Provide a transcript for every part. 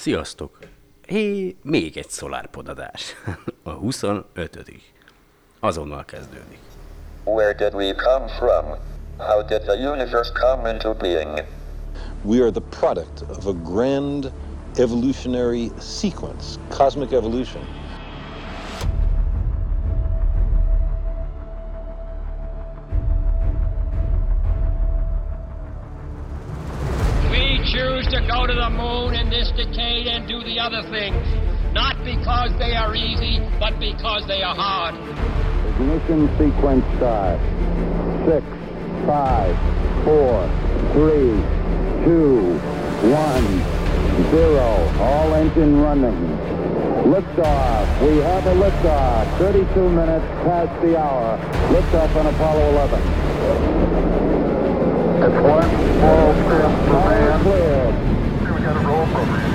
Sziasztok! Hé, még egy szolárpodadás. A 25 Azonnal kezdődik. Where did we come from? How did the universe come into being? We are the product of a grand evolutionary sequence, cosmic evolution. Other things, not because they are easy, but because they are hard. Ignition sequence start. Six, five, four, three, two, one, zero. All engine running. Liftoff. We have a liftoff. 32 minutes past the hour. Liftoff on Apollo 11. It's one small step for All man. cleared. We got a roll program.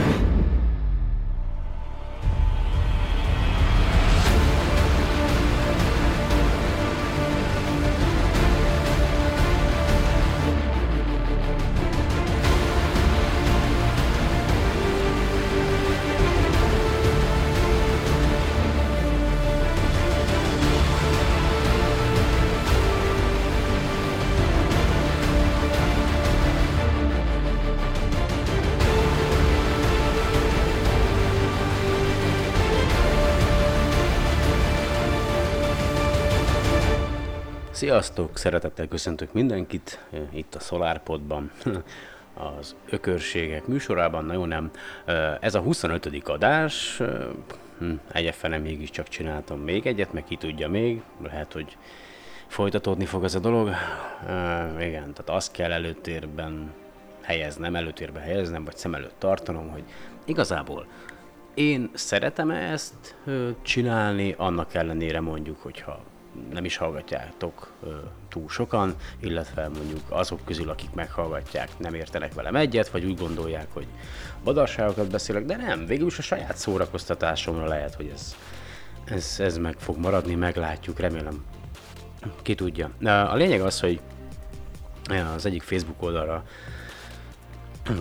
Sziasztok! Szeretettel köszöntök mindenkit eh, itt a SolarPodban, az Ökörségek műsorában. Na jó, nem. Eh, Ez a 25. adás. eh, hm, Egyefene mégiscsak csináltam még egyet, meg ki tudja még. Lehet, hogy folytatódni fog ez a dolog. Igen, tehát azt kell előtérben helyeznem, előtérbe helyeznem, vagy szem előtt tartanom, hogy igazából én szeretem ezt csinálni, annak ellenére mondjuk, hogyha nem is hallgatjátok túl sokan, illetve mondjuk azok közül, akik meghallgatják, nem értenek velem egyet, vagy úgy gondolják, hogy badarságokat beszélek, de nem, végül is a saját szórakoztatásomra lehet, hogy ez, ez, ez meg fog maradni, meglátjuk, remélem. Ki tudja. A lényeg az, hogy az egyik Facebook oldalra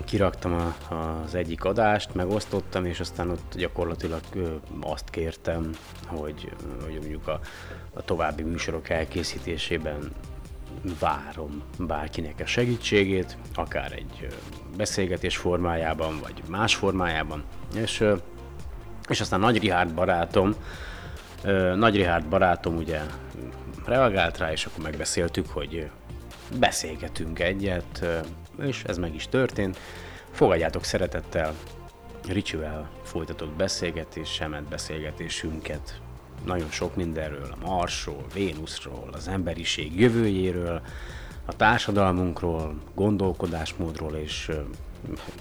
kiraktam a, az egyik adást, megosztottam, és aztán ott gyakorlatilag azt kértem, hogy, hogy mondjuk a, a további műsorok elkészítésében várom bárkinek a segítségét, akár egy beszélgetés formájában, vagy más formájában. És, és aztán Nagy Rihárd barátom, Nagy Rihárd barátom ugye reagált rá, és akkor megbeszéltük, hogy beszélgetünk egyet, és ez meg is történt. Fogadjátok szeretettel Ricsivel folytatott beszélgetésemet, beszélgetésünket nagyon sok mindenről, a Marsról, Vénuszról, az emberiség jövőjéről, a társadalmunkról, gondolkodásmódról és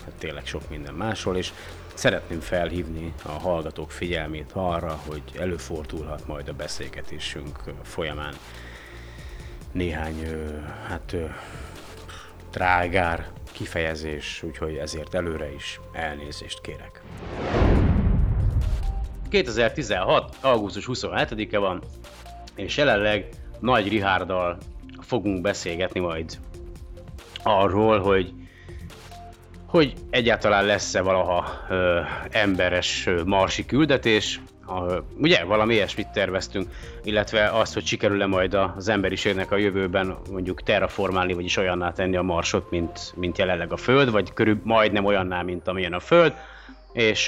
hát tényleg sok minden másról, és szeretném felhívni a hallgatók figyelmét arra, hogy előfordulhat majd a beszélgetésünk folyamán néhány hát trágár kifejezés, úgyhogy ezért előre is elnézést kérek. 2016. augusztus 27-e van, és jelenleg Nagy Rihárdal fogunk beszélgetni majd arról, hogy hogy egyáltalán lesz-e valaha ö, emberes ö, marsi küldetés, a, ugye valami ilyesmit terveztünk, illetve azt, hogy sikerül-e majd az emberiségnek a jövőben mondjuk terraformálni, vagyis olyanná tenni a marsot, mint, mint jelenleg a Föld, vagy körül majdnem olyanná, mint amilyen a Föld, és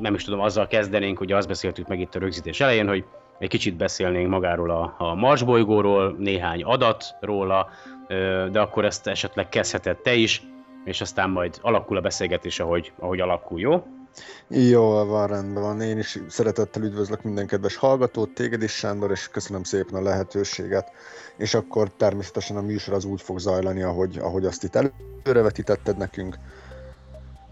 nem is tudom, azzal kezdenénk, ugye azt beszéltük meg itt a rögzítés elején, hogy egy kicsit beszélnénk magáról a, a Mars bolygóról, néhány adat róla, de akkor ezt esetleg kezdheted te is, és aztán majd alakul a beszélgetés, ahogy, ahogy alakul, jó? Jó, van, rendben van. Én is szeretettel üdvözlök minden kedves hallgatót, téged is, Sándor, és köszönöm szépen a lehetőséget. És akkor természetesen a műsor az úgy fog zajlani, ahogy, ahogy azt itt előrevetítetted nekünk.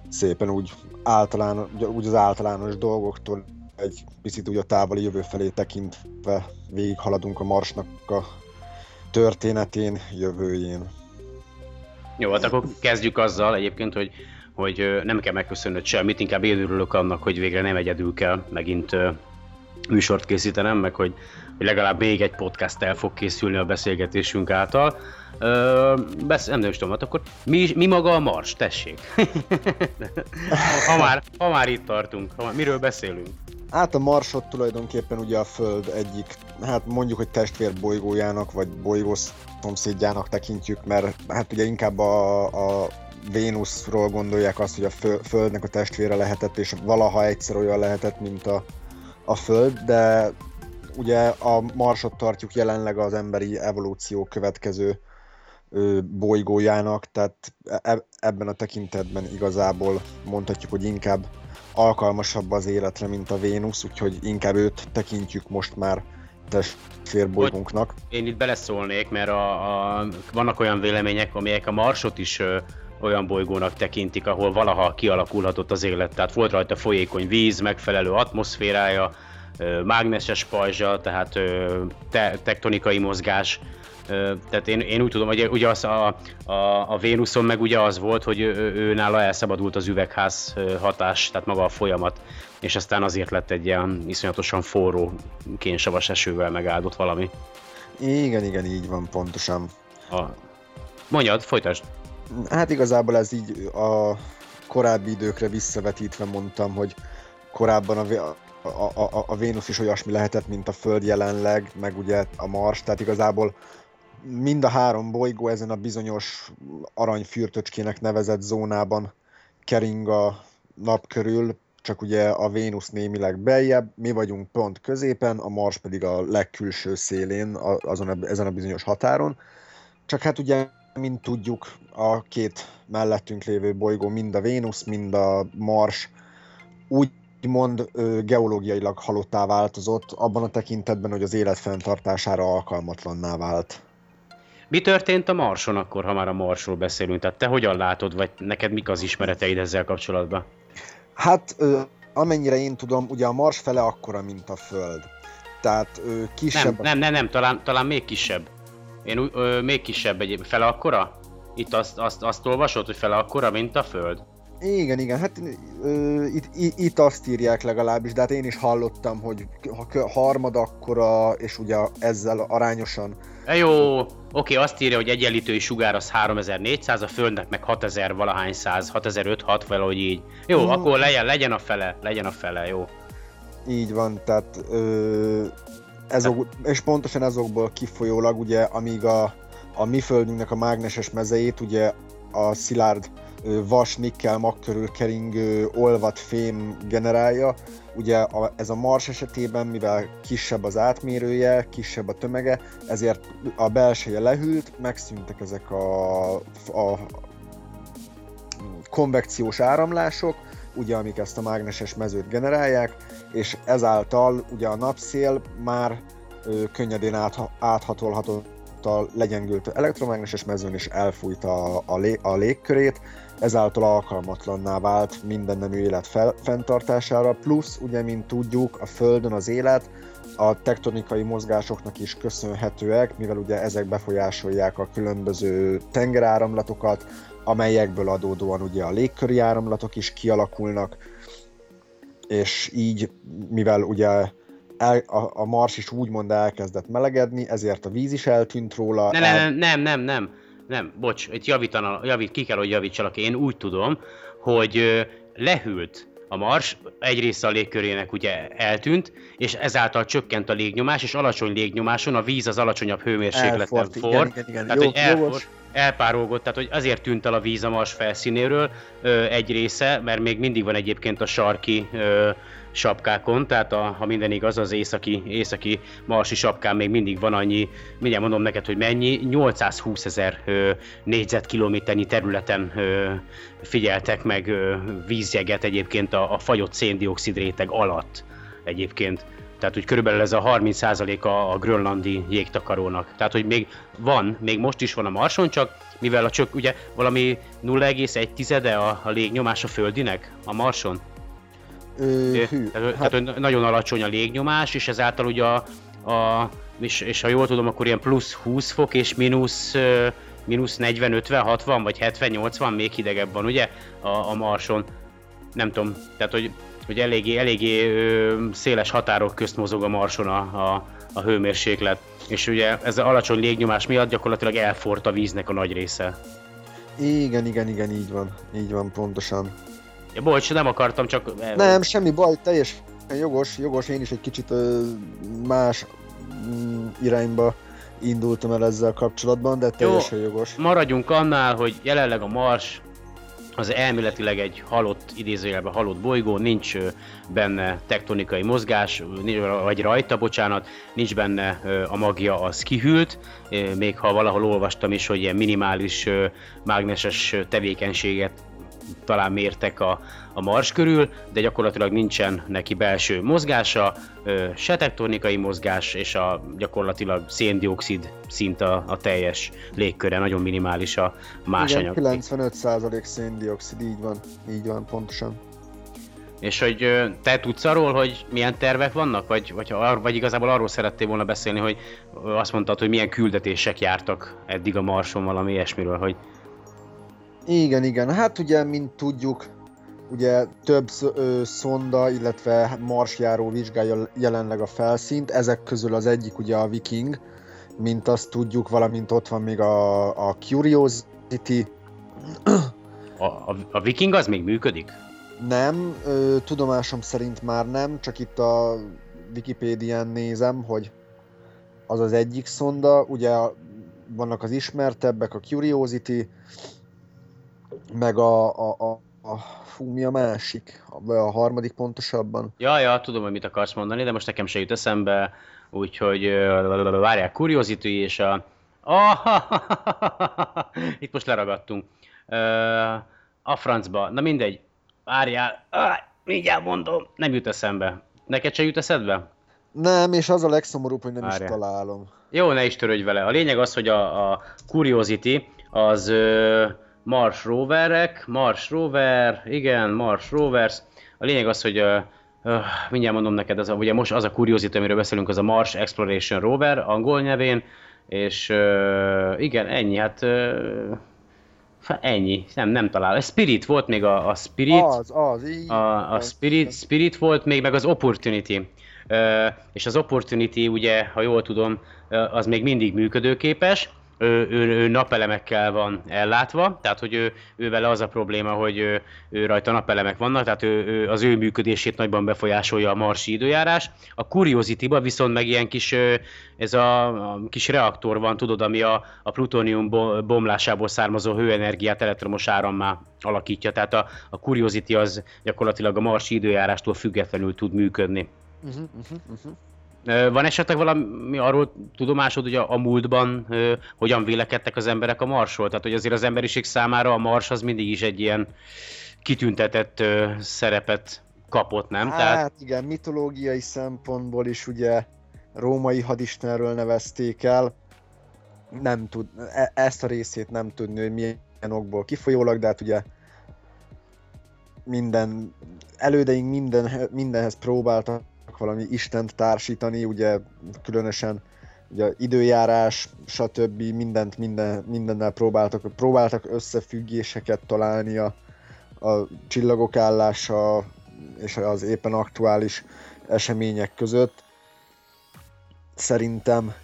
Szépen úgy, általán, úgy az általános dolgoktól egy picit úgy a távoli jövő felé tekintve végighaladunk a Marsnak a történetén, jövőjén. Jó, hát akkor kezdjük azzal egyébként, hogy, hogy nem kell megköszönnöd semmit, inkább én örülök annak, hogy végre nem egyedül kell megint műsort készítenem, meg hogy, hogy legalább még egy podcast el fog készülni a beszélgetésünk által. Ö, besz, nem, nem is tudom, hát akkor mi, mi maga a Mars? Tessék! ha, már, ha már itt tartunk, ha már, miről beszélünk? Hát a Marsot tulajdonképpen ugye a Föld egyik, hát mondjuk, hogy testvérbolygójának, vagy bolygó szomszédjának tekintjük, mert hát ugye inkább a, a Vénuszról gondolják azt, hogy a Földnek a testvére lehetett, és valaha egyszer olyan lehetett, mint a, a Föld, de ugye a Marsot tartjuk jelenleg az emberi evolúció következő bolygójának, tehát e, ebben a tekintetben igazából mondhatjuk, hogy inkább alkalmasabb az életre, mint a Vénusz, úgyhogy inkább őt tekintjük most már testvérbolygónknak. Én itt beleszólnék, mert a, a, vannak olyan vélemények, amelyek a Marsot is ö, olyan bolygónak tekintik, ahol valaha kialakulhatott az élet. Tehát volt rajta folyékony víz, megfelelő atmoszférája, mágneses pajzsa, tehát te, tektonikai mozgás, tehát én, én úgy tudom, hogy ugye az a, a, a Vénuszon meg ugye az volt, hogy ő, ő nála elszabadult az üvegház hatás, tehát maga a folyamat, és aztán azért lett egy ilyen iszonyatosan forró kénsavas esővel megáldott valami. Igen, igen, így van, pontosan. A... Mondjad, folytasd. Hát igazából ez így a korábbi időkre visszavetítve mondtam, hogy korábban a, a, a, a Vénusz is olyasmi lehetett, mint a Föld jelenleg, meg ugye a Mars, tehát igazából mind a három bolygó ezen a bizonyos aranyfürtöcskének nevezett zónában kering a nap körül, csak ugye a Vénusz némileg beljebb, mi vagyunk pont középen, a Mars pedig a legkülső szélén, azon a, ezen a bizonyos határon. Csak hát ugye, mint tudjuk, a két mellettünk lévő bolygó, mind a Vénusz, mind a Mars úgymond geológiailag halottá változott, abban a tekintetben, hogy az élet fenntartására alkalmatlanná vált. Mi történt a Marson akkor, ha már a Marsról beszélünk? Tehát te hogyan látod, vagy neked mik az ismereteid ezzel kapcsolatban? Hát, amennyire én tudom, ugye a Mars fele akkora, mint a Föld. Tehát kisebb... Nem, nem, nem, nem talán, talán még kisebb. Én ö, még kisebb egy fele akkora? Itt azt, azt, azt olvasod, hogy fele akkora, mint a Föld? Igen, igen, hát ö, itt, itt azt írják legalábbis, de hát én is hallottam, hogy harmad akkora, és ugye ezzel arányosan E jó, oké, azt írja, hogy egyenlítői sugár az 3400, a Földnek meg 6000 valahány száz, 6500, valahogy így. Jó, mm. akkor legyen, legyen a fele, legyen a fele, jó. Így van, tehát ö, ezok, és pontosan ezokból kifolyólag, ugye, amíg a, a mi Földünknek a mágneses mezejét, ugye a szilárd vas, nikkel, mag körül keringő olvat fém generálja. Ugye a, ez a Mars esetében, mivel kisebb az átmérője, kisebb a tömege, ezért a belseje lehűlt, megszűntek ezek a, a konvekciós áramlások, ugye amik ezt a mágneses mezőt generálják, és ezáltal ugye a napszél már könnyedén át, áthatolhatott a legyengült elektromágneses mezőn és elfújta a, a, lé, a légkörét, ezáltal alkalmatlanná vált minden nemű élet fel, fenntartására, plusz ugye, mint tudjuk, a Földön az élet a tektonikai mozgásoknak is köszönhetőek, mivel ugye ezek befolyásolják a különböző tengeráramlatokat, amelyekből adódóan ugye a légköri áramlatok is kialakulnak, és így, mivel ugye el, a, a Mars is úgymond elkezdett melegedni, ezért a víz is eltűnt róla. Ne, el... nem, nem, nem, nem, nem, bocs, itt javítana, javít, ki kell, hogy javítsalak. Én úgy tudom, hogy lehűlt a Mars, egy része a légkörének ugye eltűnt, és ezáltal csökkent a légnyomás, és alacsony légnyomáson a víz az alacsonyabb hőmérsékleten for. Igen, igen, igen. Tehát, Jó, hogy elfort, elpárolgott, tehát hogy azért tűnt el a víz a Mars felszínéről ö, egy része, mert még mindig van egyébként a sarki ö, sapkákon, tehát a, ha minden igaz, az északi, északi marsi sapkán még mindig van annyi, mindjárt mondom neked, hogy mennyi, 820 ezer négyzetkilométernyi területen ö, figyeltek meg ö, vízjeget egyébként a, a fagyott széndiokszid réteg alatt egyébként. Tehát, hogy körülbelül ez a 30% a, a grönlandi jégtakarónak. Tehát, hogy még van, még most is van a Marson, csak mivel a csak ugye valami 0,1 tizede a, a légnyomás a földinek a Marson, Ö, hű, tehát, hát... tehát nagyon alacsony a légnyomás, és ezáltal ugye a, a és, és ha jól tudom, akkor ilyen plusz 20 fok és mínusz mínusz 40, 50, 60 vagy 70, 80 még hidegebb van, ugye? A, a Marson. nem tudom, tehát hogy, hogy eléggé, eléggé széles határok közt mozog a Marson a, a, a hőmérséklet, és ugye ez az alacsony légnyomás miatt gyakorlatilag elfort a víznek a nagy része. Igen, igen, igen, így van. Így van, pontosan. Ja, bocs, nem akartam, csak... Nem, semmi baj, teljes jogos, jogos, én is egy kicsit ö, más mm, irányba indultam el ezzel kapcsolatban, de teljesen Jó, jogos. Maradjunk annál, hogy jelenleg a Mars az elméletileg egy halott, idézőjelben halott bolygó, nincs benne tektonikai mozgás, vagy rajta, bocsánat, nincs benne a magja, az kihűlt, még ha valahol olvastam is, hogy ilyen minimális mágneses tevékenységet talán mértek a, a Mars körül, de gyakorlatilag nincsen neki belső mozgása, se tektonikai mozgás, és a gyakorlatilag széndiokszid szint a, a teljes légköre, nagyon minimális a más Igen, anyag. 95% széndiokszid, így van, így van, pontosan. És hogy te tudsz arról, hogy milyen tervek vannak, vagy, vagy, vagy igazából arról szerettél volna beszélni, hogy azt mondtad, hogy milyen küldetések jártak eddig a Marson, valami ilyesmiről, hogy Igen, igen, hát ugye, mint tudjuk, ugye több ö, szonda, illetve marsjáró vizsgálja jelenleg a felszínt, ezek közül az egyik ugye a Viking, mint azt tudjuk, valamint ott van még a, a Curiosity, a, a, a Viking az még működik? Nem, ö, tudomásom szerint már nem, csak itt a Wikipédián nézem, hogy az az egyik szonda, ugye vannak az ismertebbek, a Curiosity, meg a, a, a, a fú, mi a másik, a, a harmadik pontosabban. Ja, ja, tudom, hogy mit akarsz mondani, de most nekem se jut eszembe, úgyhogy várják, Curiosity és a... Itt most leragadtunk. A francba, na mindegy, várjál, ah, mindjárt mondom, nem jut eszembe. Neked se jut eszedbe? Nem, és az a legszomorúbb, hogy nem Várjál. is találom. Jó, ne is törődj vele. A lényeg az, hogy a, a Curiosity az ö, Mars roverek, Mars rover, igen, Mars rovers. A lényeg az, hogy ö, ö, mindjárt mondom neked, az a, ugye most az a Curiosity, amiről beszélünk, az a Mars Exploration Rover, angol nyelvén, és ö, igen, ennyi, hát hát ennyi, nem, nem talál. A Spirit volt még a, a Spirit. Az, az, így. A, a. Spirit, Spirit volt még, meg az Opportunity. Ö, és az Opportunity, ugye, ha jól tudom, az még mindig működőképes, ő, ő, ő napelemekkel van ellátva, tehát hogy ő, ő vele az a probléma, hogy ő, ő rajta napelemek vannak, tehát ő, ő, az ő működését nagyban befolyásolja a marsi időjárás. A Curiosity-ba viszont meg ilyen kis, ez a, a kis reaktor van, tudod, ami a, a plutónium bo- bomlásából származó hőenergiát elektromos árammá alakítja, tehát a, a Curiosity az gyakorlatilag a marsi időjárástól függetlenül tud működni. Uh-huh, uh-huh, uh-huh. Van esetleg valami arról tudomásod, hogy a, a múltban ö, hogyan vélekedtek az emberek a Marsról? Tehát, hogy azért az emberiség számára a Mars az mindig is egy ilyen kitüntetett ö, szerepet kapott, nem? Hát Tehát, igen, mitológiai szempontból is ugye római hadistenről nevezték el. Nem tud, e- ezt a részét nem tudni, hogy milyen okból kifolyólag, de hát ugye minden, elődeink minden, mindenhez próbáltak valami istent társítani, ugye különösen ugye időjárás, stb. mindent, minden, mindennel próbáltak, próbáltak összefüggéseket találni a, a csillagok állása és az éppen aktuális események között. Szerintem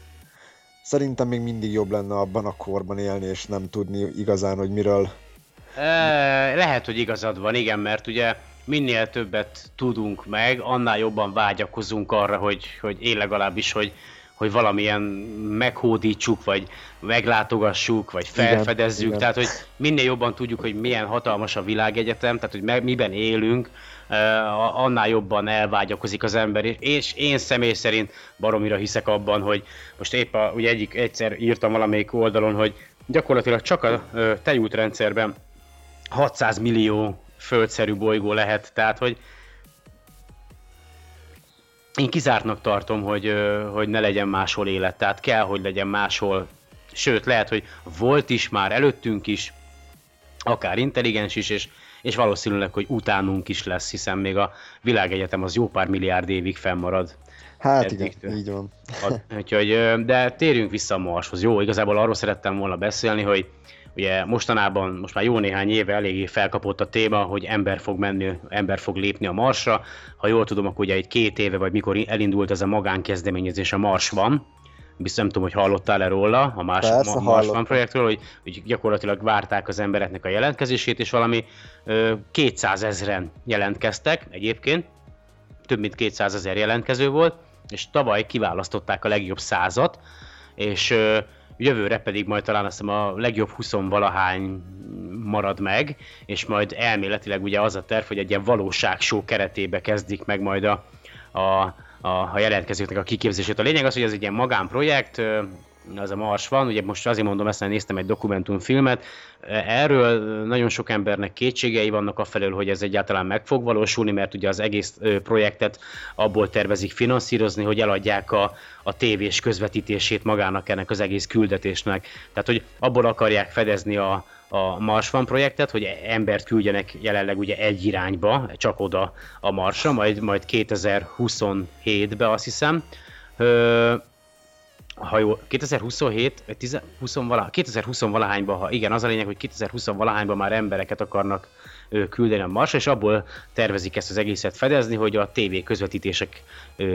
szerintem még mindig jobb lenne abban a korban élni, és nem tudni igazán, hogy miről lehet, hogy igazad van, igen, mert ugye minél többet tudunk meg, annál jobban vágyakozunk arra, hogy, hogy én legalábbis, hogy, hogy valamilyen meghódítsuk, vagy meglátogassuk, vagy felfedezzük, igen. tehát hogy minél jobban tudjuk, hogy milyen hatalmas a világegyetem, tehát hogy me- miben élünk, annál jobban elvágyakozik az ember, és- én személy szerint baromira hiszek abban, hogy most épp a, ugye egyik, egyszer írtam valamelyik oldalon, hogy gyakorlatilag csak a tejútrendszerben 600 millió földszerű bolygó lehet, tehát hogy én kizártnak tartom, hogy, hogy ne legyen máshol élet, tehát kell, hogy legyen máshol, sőt, lehet, hogy volt is már előttünk is, akár intelligens is, és, és valószínűleg, hogy utánunk is lesz, hiszen még a világegyetem az jó pár milliárd évig fennmarad. Hát igen, így van. Úgyhogy, de térjünk vissza a Marshoz. Jó, igazából arról szerettem volna beszélni, hogy ugye mostanában, most már jó néhány éve eléggé felkapott a téma, hogy ember fog menni, ember fog lépni a Marsra. Ha jól tudom, akkor ugye egy két éve, vagy mikor elindult ez a magánkezdeményezés a Mars van, biztos nem tudom, hogy hallottál-e róla, a Mars, Persze, Ma- projektről, hogy, hogy gyakorlatilag várták az embereknek a jelentkezését, és valami ö, 200 ezeren jelentkeztek egyébként, több mint 200 ezer jelentkező volt, és tavaly kiválasztották a legjobb százat, és ö, jövőre pedig majd talán azt hiszem a legjobb 20 valahány marad meg, és majd elméletileg ugye az a terv, hogy egy ilyen valóságshow keretébe kezdik meg majd a, a, a, a jelentkezőknek a kiképzését. A lényeg az, hogy ez egy ilyen magánprojekt, az a Mars van, ugye most azért mondom ezt, néztem egy dokumentumfilmet, erről nagyon sok embernek kétségei vannak afelől, hogy ez egyáltalán meg fog valósulni, mert ugye az egész projektet abból tervezik finanszírozni, hogy eladják a, a tévés közvetítését magának ennek az egész küldetésnek. Tehát, hogy abból akarják fedezni a, a Mars One projektet, hogy embert küldjenek jelenleg ugye egy irányba, csak oda a Marsra, majd, majd 2027-be azt hiszem. Ö, ha jó, 2027, vagy 10, 20 vala, 2020 valahányban, ha igen, az a lényeg, hogy 2020 valahányban már embereket akarnak küldeni a Marsra, és abból tervezik ezt az egészet fedezni, hogy a TV közvetítések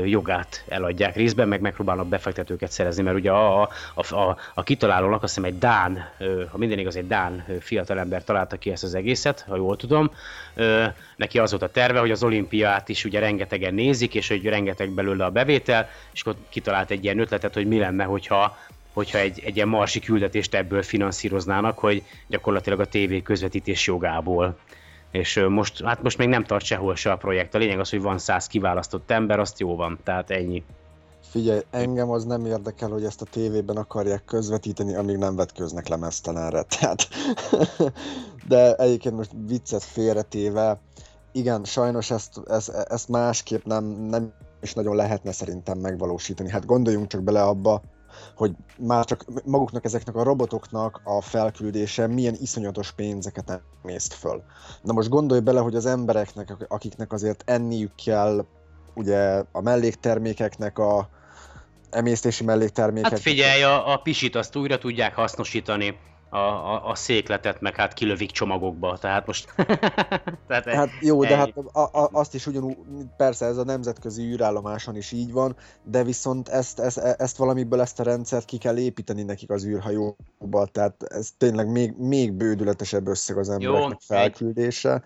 jogát eladják részben, meg megpróbálnak befektetőket szerezni, mert ugye a, a, a, a, kitalálónak azt hiszem egy Dán, ha minden igaz, egy Dán fiatalember találta ki ezt az egészet, ha jól tudom. Neki az volt a terve, hogy az olimpiát is ugye rengetegen nézik, és hogy rengeteg belőle a bevétel, és akkor kitalált egy ilyen ötletet, hogy mi lenne, hogyha hogyha egy, egy ilyen marsi küldetést ebből finanszíroznának, hogy gyakorlatilag a TV közvetítés jogából. És most, hát most még nem tart sehol se a projekt. A lényeg az, hogy van száz kiválasztott ember, azt jó van, tehát ennyi. Figyelj, engem az nem érdekel, hogy ezt a tévében akarják közvetíteni, amíg nem vetköznek lemeztelenre. Tehát, de egyébként most viccet félretéve, igen, sajnos ezt, ezt, ezt másképp nem, nem is nagyon lehetne szerintem megvalósítani. Hát gondoljunk csak bele abba, hogy már csak maguknak ezeknek a robotoknak a felküldése milyen iszonyatos pénzeket emészt föl. Na most gondolj bele, hogy az embereknek, akiknek azért enniük kell, ugye a melléktermékeknek a emésztési melléktermékek. Hát figyelj, a, a pisit azt újra tudják hasznosítani, a, a, a székletet meg hát kilövik csomagokba, tehát most... tehát Hát jó, de hát a, a, azt is ugyanúgy, persze ez a nemzetközi űrállomáson is így van, de viszont ezt, ezt, ezt valamiből ezt a rendszert ki kell építeni nekik az űrhajóba, tehát ez tényleg még, még bődületesebb összeg az embereknek egy- felküldése.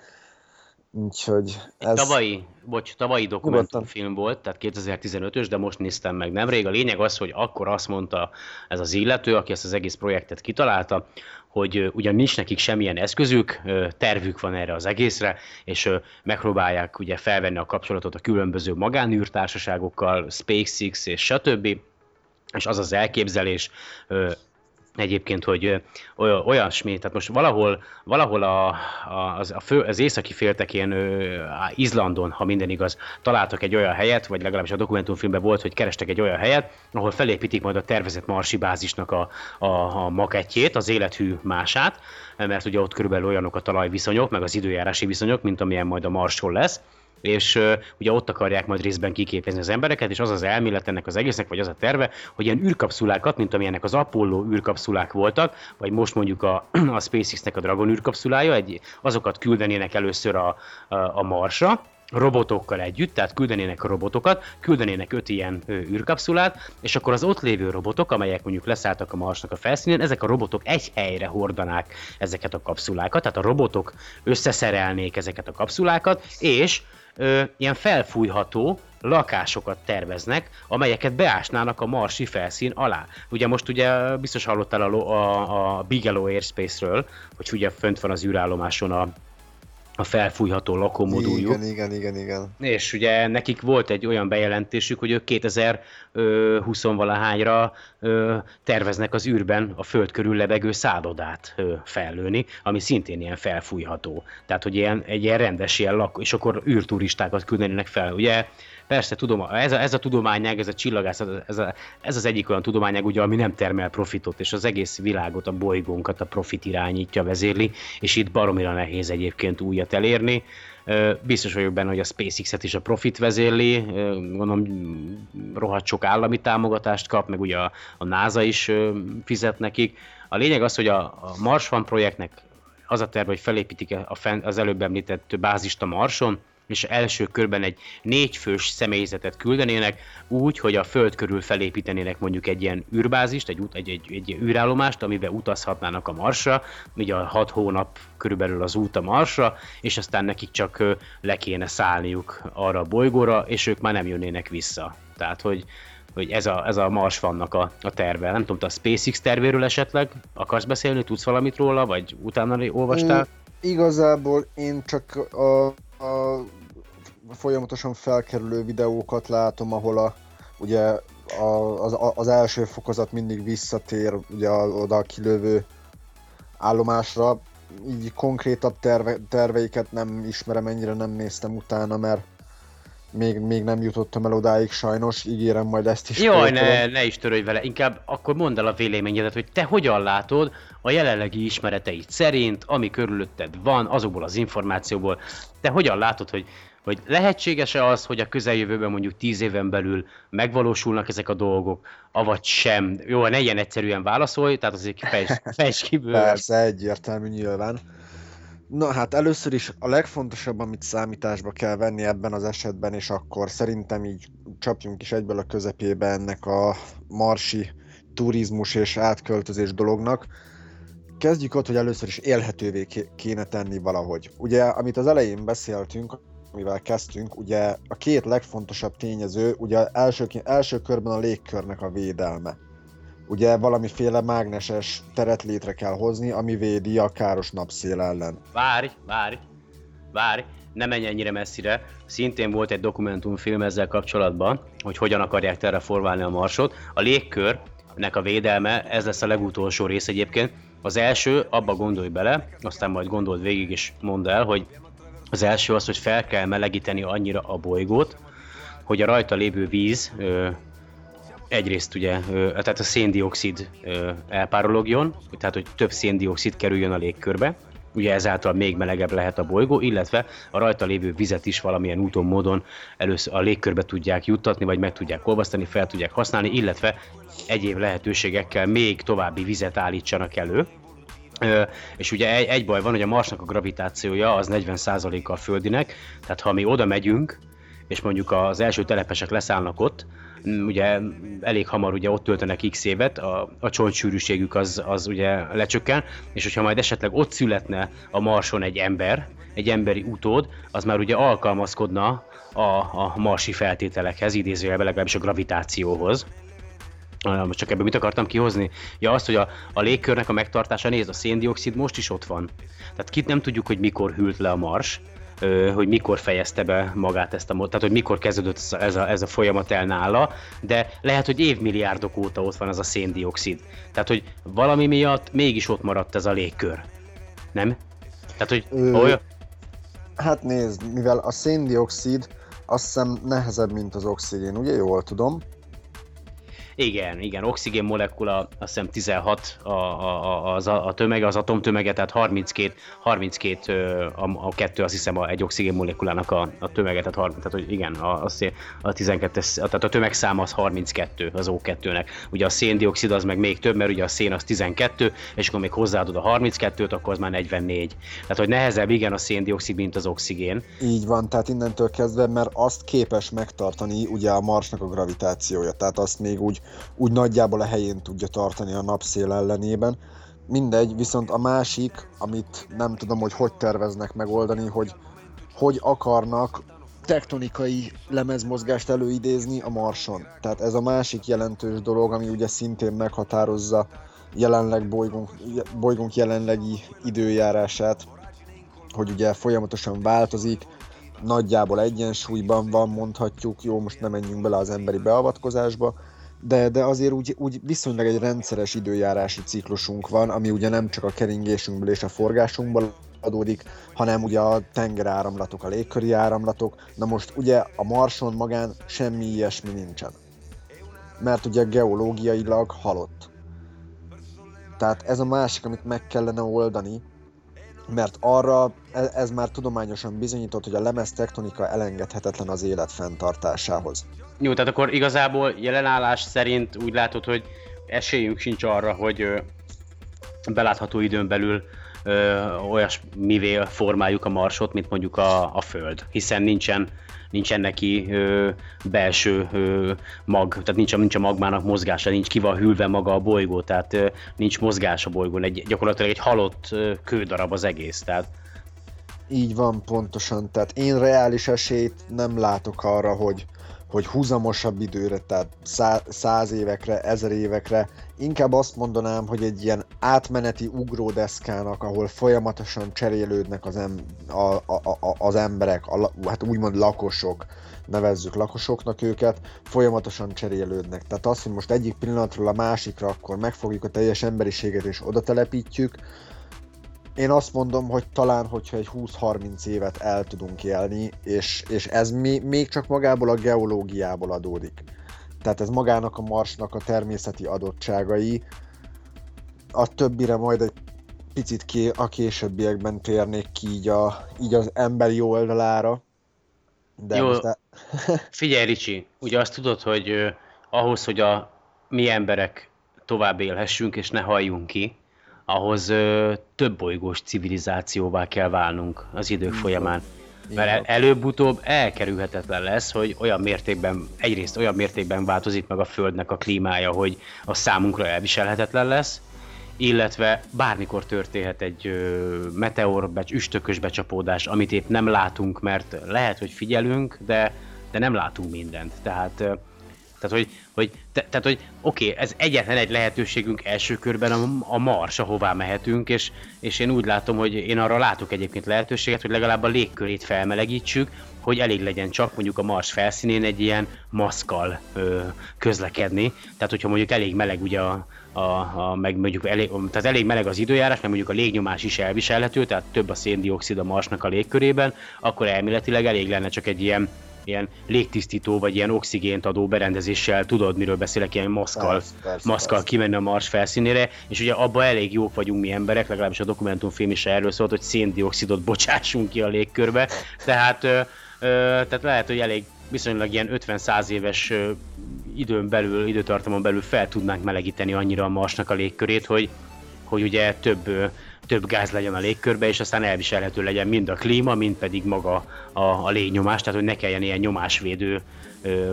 Úgyhogy ez... tavalyi, bocs, tavalyi dokumentumfilm volt, tehát 2015-ös, de most néztem meg nemrég. A lényeg az, hogy akkor azt mondta ez az illető, aki ezt az egész projektet kitalálta, hogy ugyan nincs nekik semmilyen eszközük, tervük van erre az egészre, és megpróbálják ugye felvenni a kapcsolatot a különböző magánűrtársaságokkal, SpaceX és stb. És az az elképzelés, egyébként, hogy olyasmi, tehát most valahol, valahol a, az, a fő, az északi féltekén, Izlandon, ha minden igaz, találtak egy olyan helyet, vagy legalábbis a dokumentumfilmben volt, hogy kerestek egy olyan helyet, ahol felépítik majd a tervezett marsi bázisnak a, a, a makettjét, az élethű mását, mert ugye ott körülbelül olyanok a talajviszonyok, meg az időjárási viszonyok, mint amilyen majd a Marson lesz, és uh, ugye ott akarják majd részben kiképezni az embereket, és az az elmélet ennek az egésznek, vagy az a terve, hogy ilyen űrkapszulákat, mint amilyenek az Apollo űrkapszulák voltak, vagy most mondjuk a, a SpaceX-nek a Dragon űrkapszulája, egy, azokat küldenének először a, a, a Marsra, robotokkal együtt, tehát küldenének robotokat, küldenének öt ilyen ö, űrkapszulát, és akkor az ott lévő robotok, amelyek mondjuk leszálltak a Marsnak a felszínén, ezek a robotok egy helyre hordanák ezeket a kapszulákat, tehát a robotok összeszerelnék ezeket a kapszulákat, és ö, ilyen felfújható lakásokat terveznek, amelyeket beásnának a marsi felszín alá. Ugye most ugye biztos hallottál a, a, a Bigelow Airspace-ről, hogy ugye fönt van az űrállomáson a, a felfújható lakómoduljuk. Igen, igen, igen, igen. És ugye nekik volt egy olyan bejelentésük, hogy ők 2020-valahányra terveznek az űrben a föld körül lebegő szállodát fellőni, ami szintén ilyen felfújható. Tehát, hogy ilyen, egy ilyen rendes ilyen lak, és akkor űrturistákat küldenének fel. Ugye persze tudom, ez a, ez a tudományág, ez a csillagászat, ez, a, ez az egyik olyan tudományág, ugye, ami nem termel profitot, és az egész világot, a bolygónkat a profit irányítja, vezérli, és itt baromira nehéz egyébként újat elérni. Biztos vagyok benne, hogy a SpaceX-et is a profit vezérli, gondolom rohadt sok állami támogatást kap, meg ugye a, a NASA is fizet nekik. A lényeg az, hogy a, a Mars One projektnek az a terv, hogy felépítik a az előbb említett bázist a Marson, és első körben egy négyfős személyzetet küldenének, úgy, hogy a föld körül felépítenének mondjuk egy ilyen űrbázist, egy, egy, egy, egy űrállomást, amiben utazhatnának a Marsra, ugye a hat hónap körülbelül az út a Marsra, és aztán nekik csak le kéne szállniuk arra a bolygóra, és ők már nem jönnének vissza. Tehát, hogy, hogy ez a, ez a Mars vannak a, a terve. Nem tudom, te a SpaceX tervéről esetleg akarsz beszélni, tudsz valamit róla, vagy utána olvastál? Mm, igazából én csak a a folyamatosan felkerülő videókat látom, ahol a, ugye a, az, az első fokozat mindig visszatér ugye oda a kilövő állomásra. Így konkrétabb terve, terveiket nem ismerem, ennyire nem néztem utána, mert még, még nem jutottam el odáig sajnos, ígérem majd ezt is. Jaj, ne, ne is törődj vele, inkább akkor mondd el a véleményedet, hogy te hogyan látod a jelenlegi ismereteid szerint, ami körülötted van, azokból az információból, te hogyan látod, hogy, hogy lehetséges-e az, hogy a közeljövőben mondjuk tíz éven belül megvalósulnak ezek a dolgok, avagy sem? Jó, ne ilyen egyszerűen válaszolj, tehát azért fejtsd, fejtsd ki Persze, egyértelmű nyilván. Na hát először is a legfontosabb, amit számításba kell venni ebben az esetben, és akkor szerintem így csapjunk is egyből a közepébe ennek a marsi turizmus és átköltözés dolognak. Kezdjük ott, hogy először is élhetővé kéne tenni valahogy. Ugye, amit az elején beszéltünk, amivel kezdtünk, ugye a két legfontosabb tényező, ugye első, első körben a légkörnek a védelme ugye valamiféle mágneses teret létre kell hozni, ami védi a káros napszél ellen. Várj, várj, várj, ne menj ennyire messzire. Szintén volt egy dokumentumfilm ezzel kapcsolatban, hogy hogyan akarják terraformálni a marsot. A légkörnek a védelme, ez lesz a legutolsó rész egyébként. Az első, abba gondolj bele, aztán majd gondold végig és mondd el, hogy az első az, hogy fel kell melegíteni annyira a bolygót, hogy a rajta lévő víz egyrészt ugye, tehát a széndiokszid elpárologjon, tehát hogy több széndiokszid kerüljön a légkörbe, ugye ezáltal még melegebb lehet a bolygó, illetve a rajta lévő vizet is valamilyen úton, módon először a légkörbe tudják juttatni, vagy meg tudják olvasztani, fel tudják használni, illetve egyéb lehetőségekkel még további vizet állítsanak elő. És ugye egy, egy baj van, hogy a Marsnak a gravitációja az 40%-a a Földinek, tehát ha mi oda megyünk, és mondjuk az első telepesek leszállnak ott, ugye elég hamar ugye ott töltenek x évet, a, a csontsűrűségük az, az ugye lecsökken, és hogyha majd esetleg ott születne a Marson egy ember, egy emberi utód, az már ugye alkalmazkodna a, a marsi feltételekhez, idézőjelben legalábbis a gravitációhoz. Most csak ebből mit akartam kihozni? Ja, azt, hogy a, a légkörnek a megtartása, nézd, a széndiokszid most is ott van. Tehát kit nem tudjuk, hogy mikor hűlt le a Mars, hogy mikor fejezte be magát ezt a, tehát hogy mikor kezdődött ez a, ez a folyamat el nála, de lehet, hogy évmilliárdok óta ott van ez a széndiokszid. Tehát, hogy valami miatt mégis ott maradt ez a légkör. Nem? Tehát, hogy Ö, olyan... Hát nézd, mivel a széndiokszid azt hiszem nehezebb, mint az oxigén, ugye jól tudom? Igen, igen, oxigén molekula, azt hiszem 16 a, a, a, a tömege, az atomtömege, tehát 32, 32 a, a kettő, azt hiszem a, egy oxigén molekulának a, a tömege, tehát, 30, tehát hogy igen, a, a, a 12 tehát a tömegszám az 32 az O2-nek. Ugye a széndiokszid az meg még több, mert ugye a szén az 12, és akkor még hozzáadod a 32-t, akkor az már 44. Tehát, hogy nehezebb igen a széndiokszid, mint az oxigén. Így van, tehát innentől kezdve, mert azt képes megtartani ugye a Marsnak a gravitációja, tehát azt még úgy úgy nagyjából a helyén tudja tartani a napszél ellenében. Mindegy, viszont a másik, amit nem tudom, hogy hogy terveznek megoldani, hogy hogy akarnak tektonikai lemezmozgást előidézni a Marson. Tehát ez a másik jelentős dolog, ami ugye szintén meghatározza jelenleg bolygónk, bolygónk jelenlegi időjárását, hogy ugye folyamatosan változik, nagyjából egyensúlyban van, mondhatjuk, jó, most nem menjünk bele az emberi beavatkozásba, de, de azért úgy, úgy viszonylag egy rendszeres időjárási ciklusunk van, ami ugye nem csak a keringésünkből és a forgásunkból adódik, hanem ugye a tengeráramlatok, a légköri áramlatok. Na most ugye a Marson magán semmi ilyesmi nincsen. Mert ugye geológiailag halott. Tehát ez a másik, amit meg kellene oldani, mert arra ez, ez már tudományosan bizonyított, hogy a lemez tektonika elengedhetetlen az élet fenntartásához. Jó, tehát akkor igazából jelenállás szerint úgy látod, hogy esélyünk sincs arra, hogy belátható időn belül ö, olyasmivé formáljuk a marsot, mint mondjuk a, a Föld, hiszen nincsen nincsen neki ö, belső ö, mag, tehát nincs nincs a magmának mozgása, nincs ki van hűlve maga a bolygó, tehát ö, nincs mozgás a bolygón, egy, gyakorlatilag egy halott ö, kődarab az egész, tehát Így van, pontosan. Tehát én reális esélyt nem látok arra, hogy, hogy húzamosabb időre, tehát szá- száz évekre, ezer évekre. Inkább azt mondanám, hogy egy ilyen átmeneti ugródeszkának, ahol folyamatosan cserélődnek az, em- a, a, a, az emberek, a, hát úgymond lakosok, nevezzük lakosoknak őket, folyamatosan cserélődnek. Tehát az, hogy most egyik pillanatról a másikra akkor megfogjuk a teljes emberiséget és oda telepítjük, én azt mondom, hogy talán, hogyha egy 20-30 évet el tudunk élni, és, és ez mi, még csak magából a geológiából adódik. Tehát ez magának a marsnak a természeti adottságai. A többire majd egy picit ké, a későbbiekben térnék ki így, a, így az emberi oldalára. De Jó. most el... Figyelj, Ricsi, ugye azt tudod, hogy ahhoz, hogy a mi emberek tovább élhessünk és ne halljunk ki, ahhoz ö, több bolygós civilizációvá kell válnunk az idők folyamán. Mert el, előbb-utóbb elkerülhetetlen lesz, hogy olyan mértékben, egyrészt olyan mértékben változik meg a Földnek a klímája, hogy a számunkra elviselhetetlen lesz, illetve bármikor történhet egy ö, meteor, becs, üstökös becsapódás, amit épp nem látunk, mert lehet, hogy figyelünk, de, de nem látunk mindent. Tehát, ö, tehát hogy, hogy, te, tehát, hogy oké, ez egyetlen egy lehetőségünk első körben a, a Mars, ahová mehetünk, és, és én úgy látom, hogy én arra látok egyébként lehetőséget, hogy legalább a légkörét felmelegítsük, hogy elég legyen csak mondjuk a Mars felszínén egy ilyen maszkal ö, közlekedni. Tehát, hogyha mondjuk elég meleg ugye a, a, a meg mondjuk elég, tehát elég meleg az időjárás, meg mondjuk a légnyomás is elviselhető, tehát több a széndiokszid a Marsnak a légkörében, akkor elméletileg elég lenne csak egy ilyen ilyen légtisztító vagy ilyen oxigént adó berendezéssel, tudod miről beszélek, ilyen maszkal, Persze, persze, maszkal persze. kimenni a Mars felszínére, és ugye abban elég jók vagyunk mi emberek, legalábbis a dokumentumfilm is erről szólt, hogy széndiokszidot bocsássunk ki a légkörbe, tehát, ö, ö, tehát lehet, hogy elég viszonylag ilyen 50-100 éves ö, időn belül, időtartamon belül fel tudnánk melegíteni annyira a Marsnak a légkörét, hogy, hogy ugye több, több gáz legyen a légkörbe, és aztán elviselhető legyen mind a klíma, mind pedig maga a, a légnyomás, tehát hogy ne kelljen ilyen nyomásvédő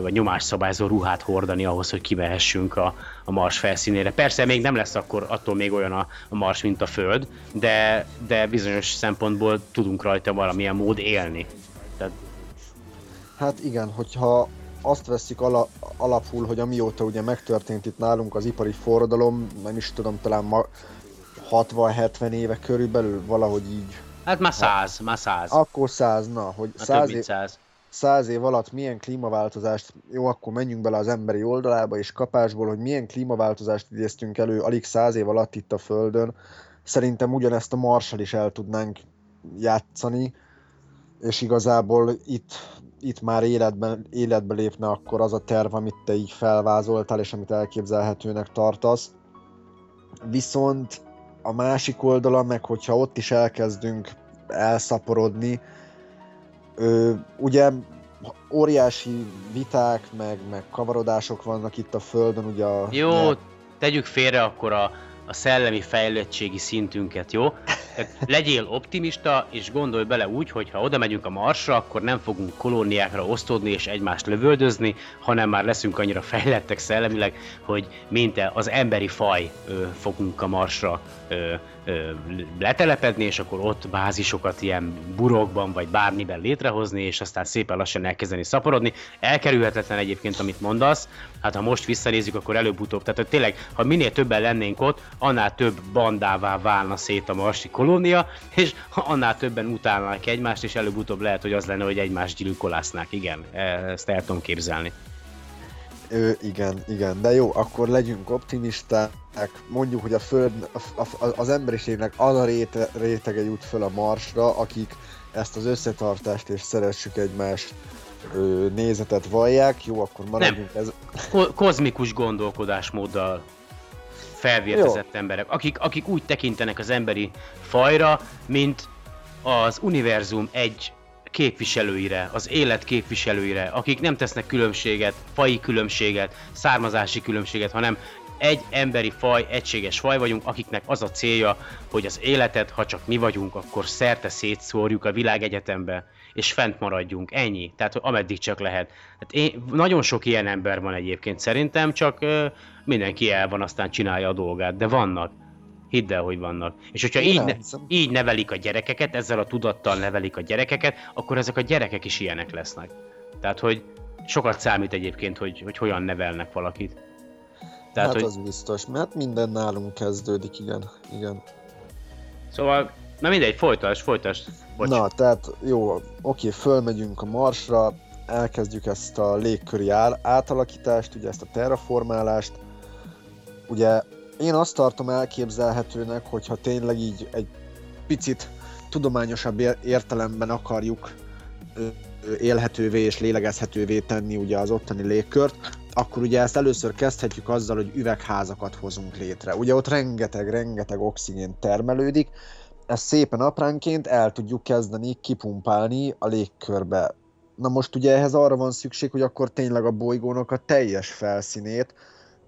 vagy nyomásszabályzó ruhát hordani ahhoz, hogy kivehessünk a, a Mars felszínére. Persze még nem lesz akkor attól még olyan a, a Mars, mint a Föld, de, de bizonyos szempontból tudunk rajta valamilyen mód élni. Tehát Hát igen, hogyha azt veszik ala, alapul, hogy amióta ugye megtörtént itt nálunk az ipari forradalom, nem is tudom, talán ma 60-70 éve körülbelül valahogy így, hát már száz, már száz. akkor száz, na, hogy Már több száz mint év, száz. száz év alatt milyen klímaváltozást, jó, akkor menjünk bele az emberi oldalába és kapásból, hogy milyen klímaváltozást idéztünk elő alig száz év alatt itt a Földön. Szerintem ugyanezt a Marssal is el tudnánk játszani, és igazából itt, itt már életben, életbe lépne akkor az a terv, amit te így felvázoltál, és amit elképzelhetőnek tartasz. Viszont a másik oldala, meg hogyha ott is elkezdünk elszaporodni, ö, ugye óriási viták, meg, meg kavarodások vannak itt a Földön, ugye a... Jó, nyelv- tegyük félre akkor a, a szellemi fejlettségi szintünket, jó? Tehát legyél optimista, és gondolj bele úgy, hogy ha oda megyünk a Marsra, akkor nem fogunk kolóniákra osztódni és egymást lövöldözni, hanem már leszünk annyira fejlettek szellemileg, hogy mint az emberi faj ö, fogunk a Marsra ö, ö, letelepedni, és akkor ott bázisokat ilyen burokban vagy bármiben létrehozni, és aztán szépen lassan elkezdeni szaporodni. Elkerülhetetlen egyébként, amit mondasz, hát ha most visszanézzük, akkor előbb-utóbb, tehát hogy tényleg, ha minél többen lennénk ott, annál több bandává válna szét a marsi kolónia, és annál többen utálnák egymást, és előbb-utóbb lehet, hogy az lenne, hogy egymást gyilkolásznák. Igen, ezt el tudom képzelni. Ö, igen, igen, de jó, akkor legyünk optimisták, mondjuk, hogy a Föld, a, a, az emberiségnek az a réte, rétege jut föl a Marsra, akik ezt az összetartást és szeressük egymást ö, nézetet vallják, jó, akkor maradjunk ez... Ko- kozmikus gondolkodásmóddal felvértezett emberek, akik, akik úgy tekintenek az emberi fajra, mint az univerzum egy képviselőire, az élet képviselőire, akik nem tesznek különbséget, fai különbséget, származási különbséget, hanem egy emberi faj, egységes faj vagyunk, akiknek az a célja, hogy az életet, ha csak mi vagyunk, akkor szerte szétszórjuk a világegyetembe, és fent maradjunk. Ennyi. Tehát ameddig csak lehet. Hát én, nagyon sok ilyen ember van egyébként szerintem, csak mindenki el van, aztán csinálja a dolgát, de vannak. Hidd el, hogy vannak. És hogyha így, ne, így nevelik a gyerekeket, ezzel a tudattal nevelik a gyerekeket, akkor ezek a gyerekek is ilyenek lesznek. Tehát, hogy sokat számít egyébként, hogy, hogy hogyan nevelnek valakit. Tehát, hát hogy... az biztos, mert minden nálunk kezdődik, igen. igen. Szóval, na mindegy, folytasd, folytasd. Bocs. Na, tehát jó, oké, fölmegyünk a Marsra, elkezdjük ezt a légköri átalakítást, ugye ezt a terraformálást. Ugye én azt tartom elképzelhetőnek, hogyha tényleg így egy picit tudományosabb értelemben akarjuk élhetővé és lélegezhetővé tenni ugye az ottani légkört, akkor ugye ezt először kezdhetjük azzal, hogy üvegházakat hozunk létre. Ugye ott rengeteg-rengeteg oxigén termelődik, ezt szépen apránként el tudjuk kezdeni kipumpálni a légkörbe. Na most ugye ehhez arra van szükség, hogy akkor tényleg a bolygónak a teljes felszínét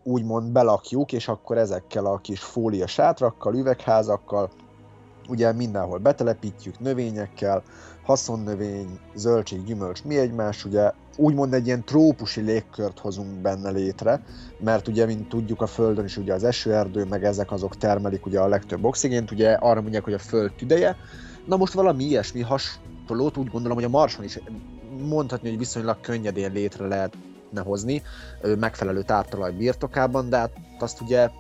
úgymond belakjuk, és akkor ezekkel a kis fólia sátrakkal, üvegházakkal, ugye mindenhol betelepítjük növényekkel, haszonnövény, zöldség, gyümölcs, mi egymás, ugye úgymond egy ilyen trópusi légkört hozunk benne létre, mert ugye, mint tudjuk, a Földön is ugye az esőerdő, meg ezek azok termelik ugye a legtöbb oxigént, ugye arra mondják, hogy a Föld tüdeje. Na most valami ilyesmi hasonlót úgy gondolom, hogy a Marson is mondhatni, hogy viszonylag könnyedén létre lehetne hozni, megfelelő táptalaj birtokában, de hát azt ugye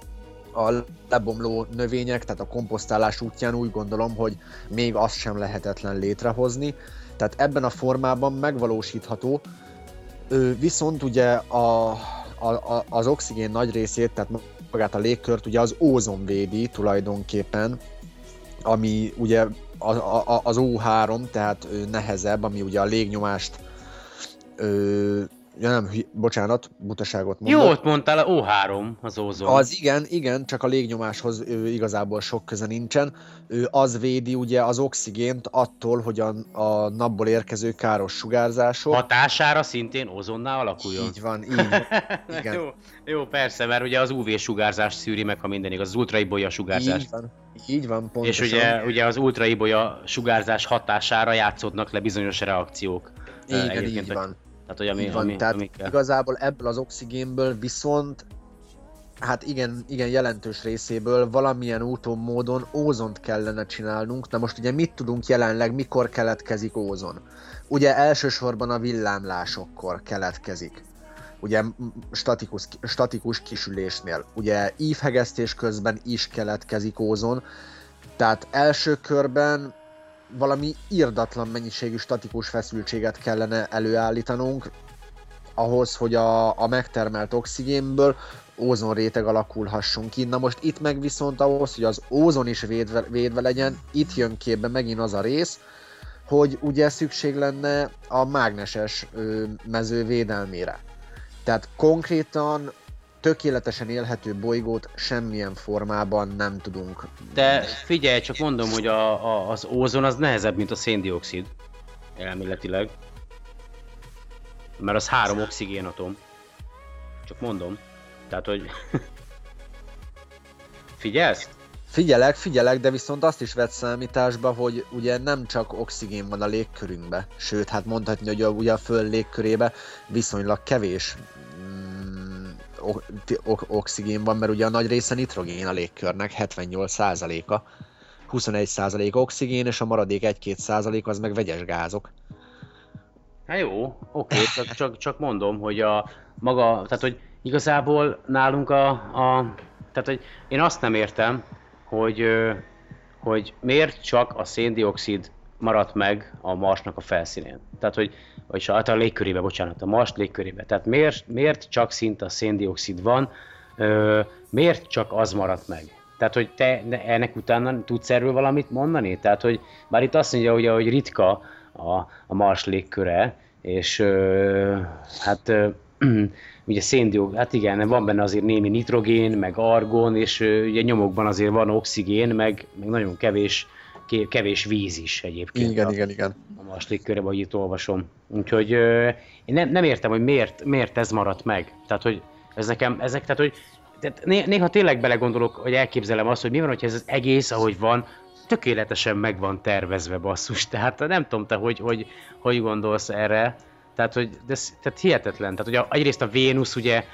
a lebomló növények, tehát a komposztálás útján úgy gondolom, hogy még azt sem lehetetlen létrehozni. Tehát ebben a formában megvalósítható, viszont ugye a, a, a, az oxigén nagy részét, tehát magát a légkört ugye az ózon védi tulajdonképpen, ami ugye az, az O3, tehát nehezebb, ami ugye a légnyomást Ja nem, bocsánat, butaságot mondok. Jót mondtál, a O3 az ózon. Az igen, igen, csak a légnyomáshoz ő, igazából sok köze nincsen. Ő az védi ugye az oxigént attól, hogy a, a napból érkező káros sugárzások... Hatására szintén ozonnál alakuljon. Így van, így van. Igen. jó, jó, persze, mert ugye az UV-sugárzás szűri meg, ha minden igaz, az ultraibolya sugárzás. Így van, így van, pontosan. És ugye, ugye az ultraibolya sugárzás hatására játszódnak le bizonyos reakciók. Igen, így van. Tehát, hogy ami, van, ami, tehát ami kell. igazából ebből az oxigénből viszont hát igen, igen jelentős részéből valamilyen úton, módon ózont kellene csinálnunk. Na most ugye mit tudunk jelenleg, mikor keletkezik ózon? Ugye elsősorban a villámlásokkor keletkezik. Ugye statikus, statikus kisülésnél. Ugye ívhegesztés közben is keletkezik ózon. Tehát első körben valami irdatlan mennyiségű statikus feszültséget kellene előállítanunk, ahhoz, hogy a, a megtermelt oxigénből ózonréteg alakulhasson ki. Na most itt meg viszont ahhoz, hogy az ózon is védve, védve legyen, itt jön képbe megint az a rész, hogy ugye szükség lenne a mágneses mező védelmére. Tehát konkrétan tökéletesen élhető bolygót semmilyen formában nem tudunk. De figyelj, csak mondom, hogy a, a, az ózon az nehezebb, mint a széndiokszid. Elméletileg. Mert az három oxigénatom. Csak mondom. Tehát, hogy... Figyelsz? Figyelek, figyelek, de viszont azt is vett számításba, hogy ugye nem csak oxigén van a légkörünkbe, sőt, hát mondhatni, hogy a, ugye a föld légkörébe viszonylag kevés oxigén van, mert ugye a nagy része nitrogén a légkörnek, 78%-a, 21% oxigén, és a maradék 1-2% az meg vegyes gázok. Hát jó, oké, csak, csak, csak mondom, hogy a maga, tehát hogy igazából nálunk a, a tehát hogy én azt nem értem, hogy, hogy miért csak a széndiokszid maradt meg a Marsnak a felszínén. Tehát, hogy vagyis hát a légkörébe, bocsánat, a Mars légkörébe. Tehát miért, miért csak szint a széndiokszid van, ö, miért csak az maradt meg? Tehát, hogy te ennek utána tudsz erről valamit mondani? Tehát, hogy már itt azt mondja, hogy, hogy ritka a, a Mars légköre, és ö, hát ö, ugye széndiokszid, hát igen, van benne azért némi nitrogén, meg argon, és ö, ugye nyomokban azért van oxigén, meg, meg nagyon kevés, kevés víz is egyébként. Igen, a, igen, igen. a Mars légköre, vagy itt olvasom. Úgyhogy ö, én nem, nem értem, hogy miért, miért ez maradt meg. Tehát, hogy ez nekem, ezek, tehát, hogy tehát né- néha tényleg belegondolok, hogy elképzelem azt, hogy mi van, hogyha ez az egész, ahogy van, tökéletesen meg van tervezve basszus. Tehát nem tudom te, hogy, hogy, hogy gondolsz erre. Tehát, hogy de, tehát hihetetlen. Tehát, hogy a, egyrészt a Vénusz ugye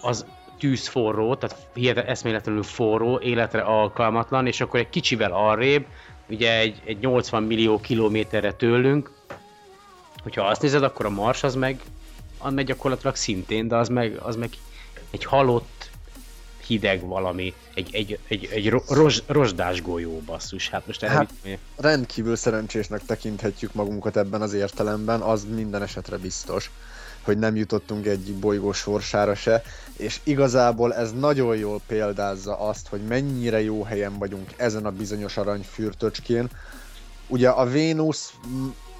az tűzforró, tehát hihetetlen, eszméletlenül forró, életre alkalmatlan, és akkor egy kicsivel arrébb, ugye egy, egy 80 millió kilométerre tőlünk, hogyha azt nézed, akkor a Mars az meg, az meg gyakorlatilag szintén, de az meg, az meg egy halott, hideg valami, egy, egy, egy, egy ro- rozs, rozsdás golyó basszus. Hát most erre Hát- mit? Rendkívül szerencsésnek tekinthetjük magunkat ebben az értelemben, az minden esetre biztos, hogy nem jutottunk egyik bolygó sorsára se, és igazából ez nagyon jól példázza azt, hogy mennyire jó helyen vagyunk ezen a bizonyos aranyfürtöcskén. Ugye a Vénusz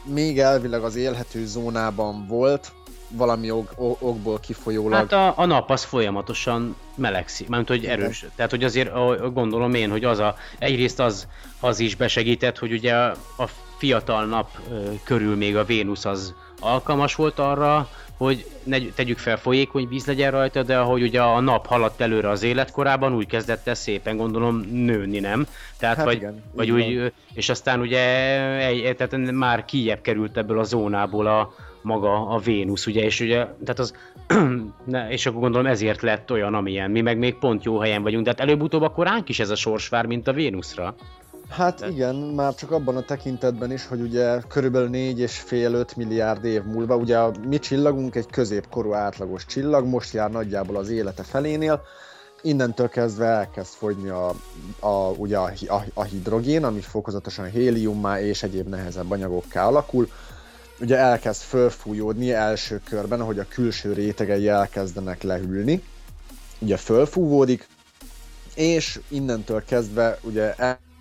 még elvileg az élhető zónában volt, valami ok, ok- okból kifolyólag. Hát a, a nap az folyamatosan melegszik, mármint hogy Igen. erős. Tehát, hogy azért gondolom én, hogy az a, egyrészt az, az is besegített, hogy ugye a, a fiatal nap körül még a Vénusz az alkalmas volt arra, hogy ne, tegyük fel folyékony víz legyen rajta, de ahogy ugye a nap haladt előre az életkorában, úgy kezdett el szépen gondolom nőni, nem? Tehát Hát vagy, igen, vagy így úgy, és aztán ugye egy, tehát már kijebb került ebből a zónából a, maga a Vénusz, ugye, és ugye, tehát az, és akkor gondolom ezért lett olyan, amilyen. Mi meg még pont jó helyen vagyunk, de hát előbb-utóbb akkor ránk is ez a sors vár, mint a Vénuszra. Hát igen, már csak abban a tekintetben is, hogy ugye körülbelül 4,5-5 milliárd év múlva, ugye a mi csillagunk egy középkorú átlagos csillag, most jár nagyjából az élete felénél, innentől kezdve elkezd fogyni a, a, ugye a, a, a hidrogén, ami fokozatosan héliummá és egyéb nehezebb anyagokká alakul, ugye elkezd fölfújódni első körben, ahogy a külső rétegei elkezdenek lehűlni, ugye fölfúvódik, és innentől kezdve ugye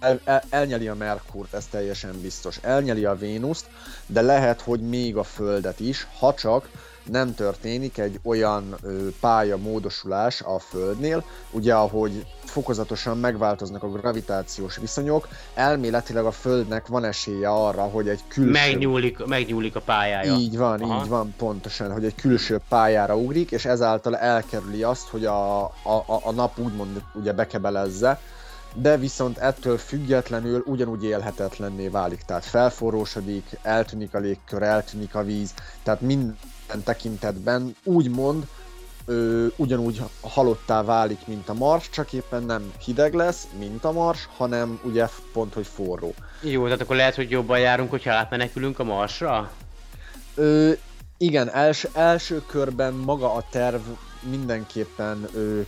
el, el, el, elnyeli a Merkurt, ez teljesen biztos. Elnyeli a Vénuszt, de lehet, hogy még a Földet is, ha csak nem történik egy olyan ö, pálya módosulás a Földnél, ugye ahogy fokozatosan megváltoznak a gravitációs viszonyok, elméletileg a Földnek van esélye arra, hogy egy külső... Megnyúlik, megnyúlik a pályája. Így van, Aha. így van, pontosan, hogy egy külső pályára ugrik, és ezáltal elkerüli azt, hogy a, a, a, a nap úgymond ugye bekebelezze, de viszont ettől függetlenül ugyanúgy élhetetlenné válik, tehát felforrósodik, eltűnik a légkör, eltűnik a víz, tehát minden tekintetben úgymond ö, ugyanúgy halottá válik, mint a Mars, csak éppen nem hideg lesz, mint a Mars, hanem ugye pont, hogy forró. Jó, tehát akkor lehet, hogy jobban járunk, hogyha átmenekülünk a Marsra? Ö, igen, els, első körben maga a terv mindenképpen, ö,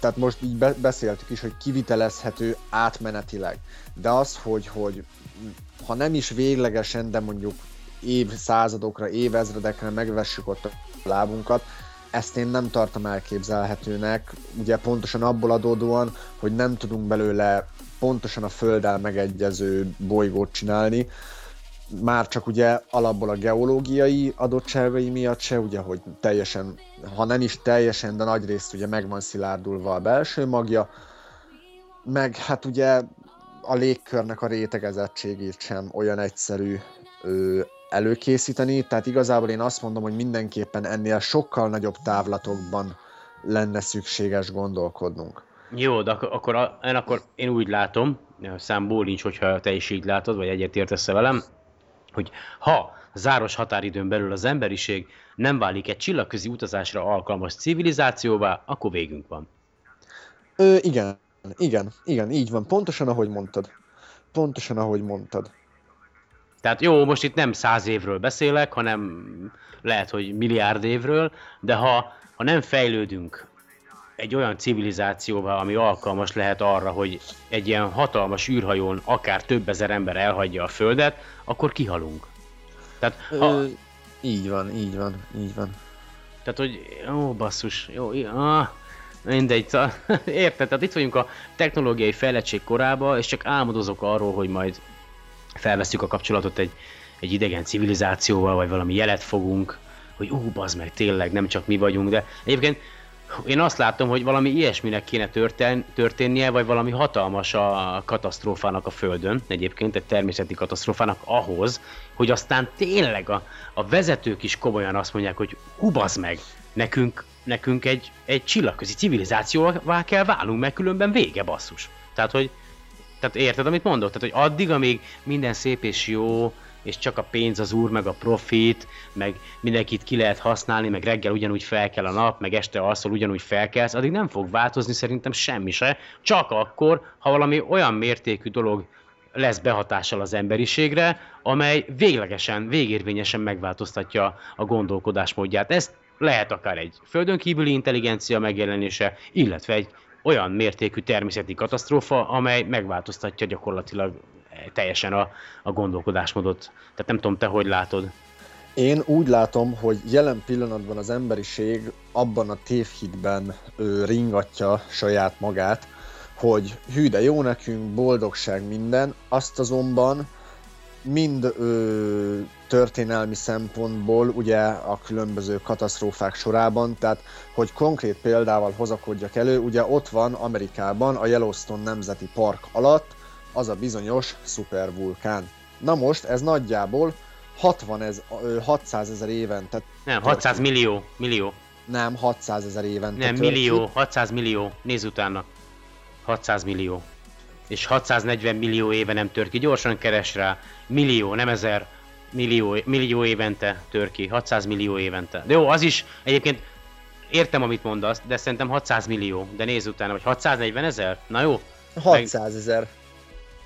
tehát most így be, beszéltük is, hogy kivitelezhető átmenetileg. De az, hogy, hogy ha nem is véglegesen, de mondjuk évszázadokra, évezredekre megvessük ott a lábunkat, ezt én nem tartom elképzelhetőnek, ugye pontosan abból adódóan, hogy nem tudunk belőle pontosan a Földdel megegyező bolygót csinálni, már csak ugye alapból a geológiai adottságai miatt se, ugye, hogy teljesen, ha nem is teljesen, de nagy részt ugye meg van szilárdulva a belső magja, meg hát ugye a légkörnek a rétegezettségét sem olyan egyszerű ö, előkészíteni, tehát igazából én azt mondom, hogy mindenképpen ennél sokkal nagyobb távlatokban lenne gondolkodnunk. Jó, de akkor, akkor, én, akkor én úgy látom, számból nincs, hogyha te is így látod, vagy egyetértesz velem, hogy ha záros határidőn belül az emberiség nem válik egy csillagközi utazásra alkalmas civilizációvá, akkor végünk van. Ö, igen, igen, igen, így van, pontosan ahogy mondtad. Pontosan ahogy mondtad. Tehát jó, most itt nem száz évről beszélek, hanem lehet, hogy milliárd évről, de ha, ha nem fejlődünk egy olyan civilizációval, ami alkalmas lehet arra, hogy egy ilyen hatalmas űrhajón akár több ezer ember elhagyja a Földet, akkor kihalunk. Tehát, ha, Ö, így van, így van, így van. tehát hogy, ó, basszus, jó, ah, mindegy, érted? Tehát itt vagyunk a technológiai fejlettség korába, és csak álmodozok arról, hogy majd felveszünk a kapcsolatot egy, egy idegen civilizációval, vagy valami jelet fogunk, hogy ú, bazd meg, tényleg nem csak mi vagyunk, de egyébként én azt látom, hogy valami ilyesminek kéne történ- történnie, vagy valami hatalmas a katasztrófának a Földön, egyébként egy természeti katasztrófának ahhoz, hogy aztán tényleg a, a vezetők is komolyan azt mondják, hogy hubaz meg, nekünk, nekünk egy, egy csillagközi civilizációvá kell válnunk, meg különben vége basszus. Tehát, hogy tehát érted, amit mondok? Tehát, hogy addig, amíg minden szép és jó, és csak a pénz az úr, meg a profit, meg mindenkit ki lehet használni, meg reggel ugyanúgy fel kell a nap, meg este alszol ugyanúgy felkelsz, addig nem fog változni szerintem semmi se, csak akkor, ha valami olyan mértékű dolog lesz behatással az emberiségre, amely véglegesen, végérvényesen megváltoztatja a gondolkodásmódját. Ez lehet akár egy földön kívüli intelligencia megjelenése, illetve egy olyan mértékű természeti katasztrófa, amely megváltoztatja gyakorlatilag teljesen a, a gondolkodásmódot. Tehát nem tudom, te hogy látod? Én úgy látom, hogy jelen pillanatban az emberiség abban a tévhitben ő, ringatja saját magát, hogy hű, de jó nekünk, boldogság minden, azt azonban mind ö, történelmi szempontból, ugye a különböző katasztrófák sorában, tehát hogy konkrét példával hozakodjak elő, ugye ott van Amerikában a Yellowstone Nemzeti Park alatt az a bizonyos szupervulkán. Na most ez nagyjából 60 ez, 600 ezer éven. Tehát nem, 600 millió, millió. Nem, 600 ezer éven. Nem, millió, 600 millió, nézz utána. 600 millió. És 640 millió éve nem tör ki, gyorsan keres rá. Millió, nem ezer, millió, millió évente tör ki, 600 millió évente. De jó, az is egyébként értem, amit mondasz, de szerintem 600 millió. De nézz utána, vagy 640 ezer? Na jó. 600 ezer. Meg...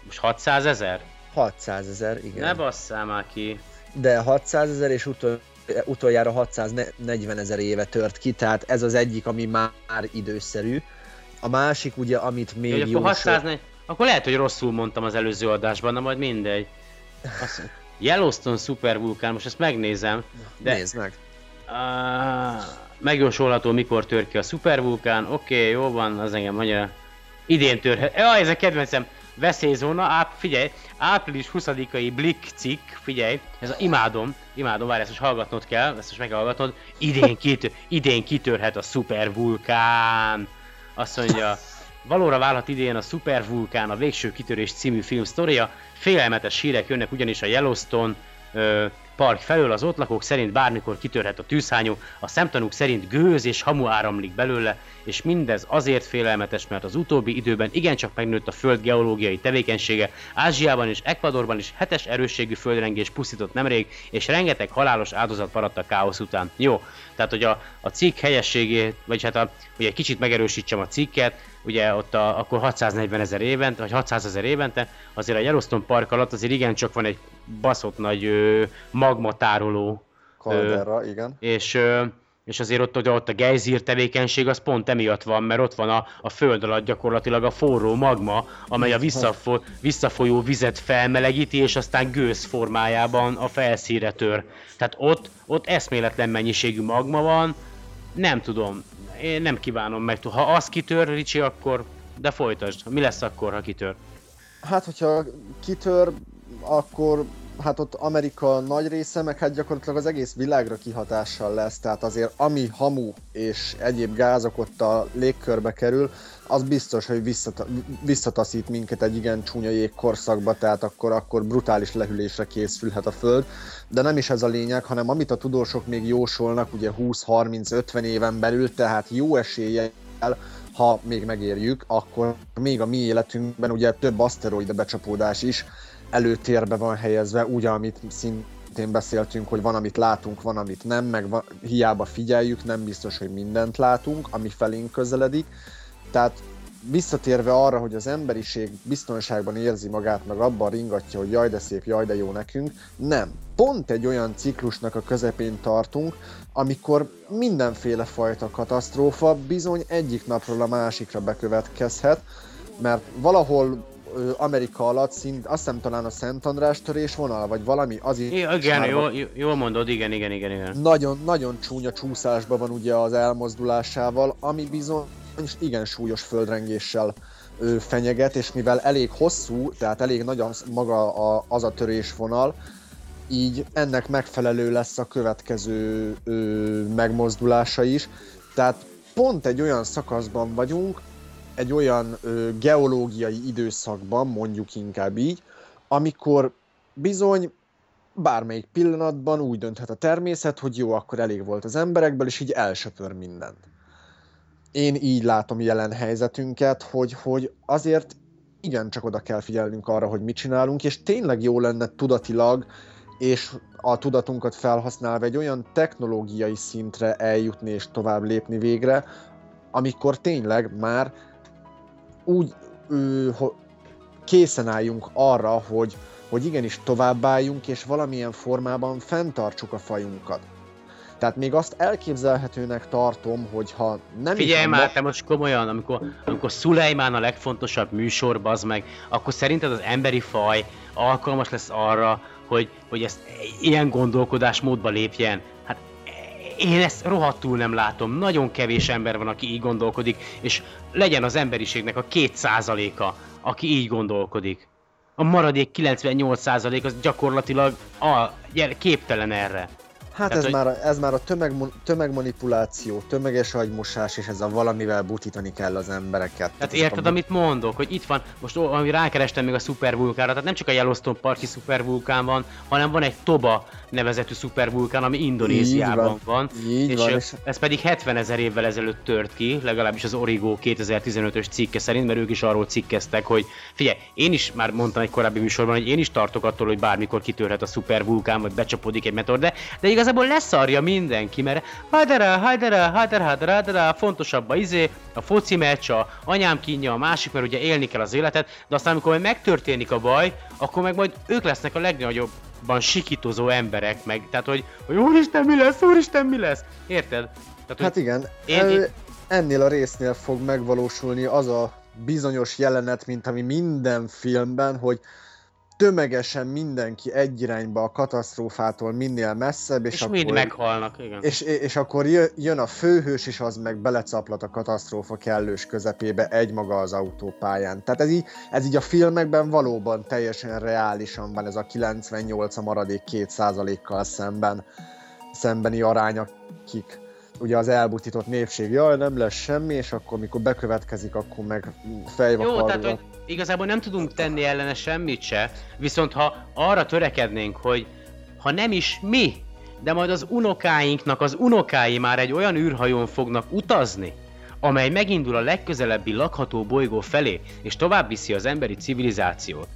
Most 600 ezer? 600 ezer, igen. Ne basszál már ki. De 600 ezer és utol, utoljára 640 ezer éve tört ki, tehát ez az egyik, ami már időszerű. A másik ugye, amit még jó, akkor, 640, akkor lehet, hogy rosszul mondtam az előző adásban, na majd mindegy. Azt, Yellowstone szupervulkán, most ezt megnézem. De, Nézd meg. Uh, megjósolható, mikor tör ki a szupervulkán. Oké, okay, jó van, az engem mondja. Idén törhet. Ja, ez a kedvencem veszélyzóna, áp, figyelj, április 20-ai Blick cikk, figyelj, ez a, imádom, imádom, várj, ezt most hallgatnod kell, ezt most meghallgatod, idén, kitör, idén kitörhet a szupervulkán. Azt mondja, valóra válhat idén a szupervulkán, a végső kitörés című film sztoria, félelmetes hírek jönnek ugyanis a Yellowstone ö, park felől. Az ott lakók szerint bármikor kitörhet a tűzhányó, a szemtanúk szerint gőz és hamu áramlik belőle, és mindez azért félelmetes, mert az utóbbi időben igencsak megnőtt a föld geológiai tevékenysége, Ázsiában és Ecuadorban is hetes erősségű földrengés pusztított nemrég, és rengeteg halálos áldozat maradt a káosz után. Jó, tehát hogy a, a cikk helyességét, vagy hát a, hogy egy kicsit megerősítsem a cikket, ugye ott a, akkor 640 ezer évente, vagy 600 ezer évente, azért a Yellowstone Park alatt azért igencsak van egy baszott nagy ö, magmatároló. Kaldera, igen. És, ö, és azért ott, hogy ott a gejzír tevékenység az pont emiatt van, mert ott van a, a föld alatt gyakorlatilag a forró magma, amely a visszafo, visszafolyó vizet felmelegíti, és aztán gőz formájában a felszíre tör. Tehát ott, ott eszméletlen mennyiségű magma van, nem tudom, én nem kívánom meg. Ha az kitör, Ricsi, akkor de folytasd. Mi lesz akkor, ha kitör? Hát, hogyha kitör, akkor hát ott Amerika nagy része, meg hát gyakorlatilag az egész világra kihatással lesz, tehát azért ami hamu és egyéb gázok ott a légkörbe kerül, az biztos, hogy visszata, visszataszít minket egy igen csúnya jégkorszakba, tehát akkor, akkor brutális lehűlésre készülhet a Föld. De nem is ez a lényeg, hanem amit a tudósok még jósolnak, ugye 20-30-50 éven belül, tehát jó eséllyel ha még megérjük, akkor még a mi életünkben ugye több aszteroida becsapódás is előtérbe van helyezve, úgy, amit szintén beszéltünk, hogy van, amit látunk, van, amit nem, meg van, hiába figyeljük, nem biztos, hogy mindent látunk, ami felénk közeledik. Tehát visszatérve arra, hogy az emberiség biztonságban érzi magát, meg abban ringatja, hogy jaj de szép, jaj de jó nekünk, nem. Pont egy olyan ciklusnak a közepén tartunk, amikor mindenféle fajta katasztrófa bizony egyik napról a másikra bekövetkezhet, mert valahol Amerika alatt szint, azt hiszem talán a Szent András törés vonal, vagy valami, az is. Igen, jól, jól mondod, igen, igen, igen, igen. Nagyon, nagyon csúnya csúszásban van ugye az elmozdulásával, ami bizony igen súlyos földrengéssel ö, fenyeget, és mivel elég hosszú, tehát elég nagy az, maga a, az a törésvonal, így ennek megfelelő lesz a következő ö, megmozdulása is. Tehát pont egy olyan szakaszban vagyunk, egy olyan ö, geológiai időszakban, mondjuk inkább így, amikor bizony bármelyik pillanatban úgy dönthet a természet, hogy jó, akkor elég volt az emberekből, és így elsöpör mindent. Én így látom jelen helyzetünket, hogy, hogy azért igencsak oda kell figyelnünk arra, hogy mit csinálunk, és tényleg jó lenne tudatilag, és a tudatunkat felhasználva egy olyan technológiai szintre eljutni és tovább lépni végre, amikor tényleg már úgy ö, készen álljunk arra, hogy, hogy igenis továbbáljunk, és valamilyen formában fenntartsuk a fajunkat. Tehát még azt elképzelhetőnek tartom, hogy ha nem Figyelj már, ma... te most komolyan, amikor, amikor Szulejmán a legfontosabb műsor, az meg, akkor szerinted az emberi faj alkalmas lesz arra, hogy, hogy ezt ilyen gondolkodásmódba lépjen? Hát én ezt rohadtul nem látom. Nagyon kevés ember van, aki így gondolkodik, és legyen az emberiségnek a két százaléka, aki így gondolkodik. A maradék 98% az gyakorlatilag a, képtelen erre. Hát Tehát, ez, hogy... már, ez már a tömeg, tömegmanipuláció, tömeges agymosás, és ez a valamivel butítani kell az embereket. Tehát érted, a... amit mondok, hogy itt van, most ami rákerestem még a szupervulkánra, tehát nem csak a Yellowstone parki szupervulkán van, hanem van egy Toba nevezetű szupervulkán, ami Indonéziában van. van. Így és van, és ez pedig 70 ezer évvel ezelőtt tört ki, legalábbis az Origo 2015-ös cikke szerint, mert ők is arról cikkeztek, hogy figyelj, én is már mondtam egy korábbi műsorban, hogy én is tartok attól, hogy bármikor kitörhet a szupervulkán, vagy becsapódik egy meteor, de, de igazából leszarja mindenki, mert hajdara, hajdara, hajdara, hajdara, hajdara, fontosabb a izé, a foci meccs, a anyám kínja, a másik, mert ugye élni kell az életet, de aztán amikor megtörténik a baj, akkor meg majd ők lesznek a legnagyobb sikítozó emberek, meg, tehát hogy, hogy úristen mi lesz, úristen mi lesz, érted? Tehát, hát igen, én, el, ennél a résznél fog megvalósulni az a bizonyos jelenet, mint ami minden filmben, hogy tömegesen mindenki egy irányba a katasztrófától minél messzebb, és, és akkor, mind meghalnak, igen. És, és akkor jön a főhős, és az meg belecaplat a katasztrófa kellős közepébe egymaga az autópályán. Tehát ez így, ez így a filmekben valóban teljesen reálisan van ez a 98 a maradék 2%-kal szemben, szembeni arány, akik ugye az elbutított népség, jaj, nem lesz semmi, és akkor mikor bekövetkezik, akkor meg fejbe Jó, tehát, hogy igazából nem tudunk tenni ellene semmit se, viszont ha arra törekednénk, hogy ha nem is mi, de majd az unokáinknak az unokái már egy olyan űrhajón fognak utazni, amely megindul a legközelebbi lakható bolygó felé, és tovább viszi az emberi civilizációt.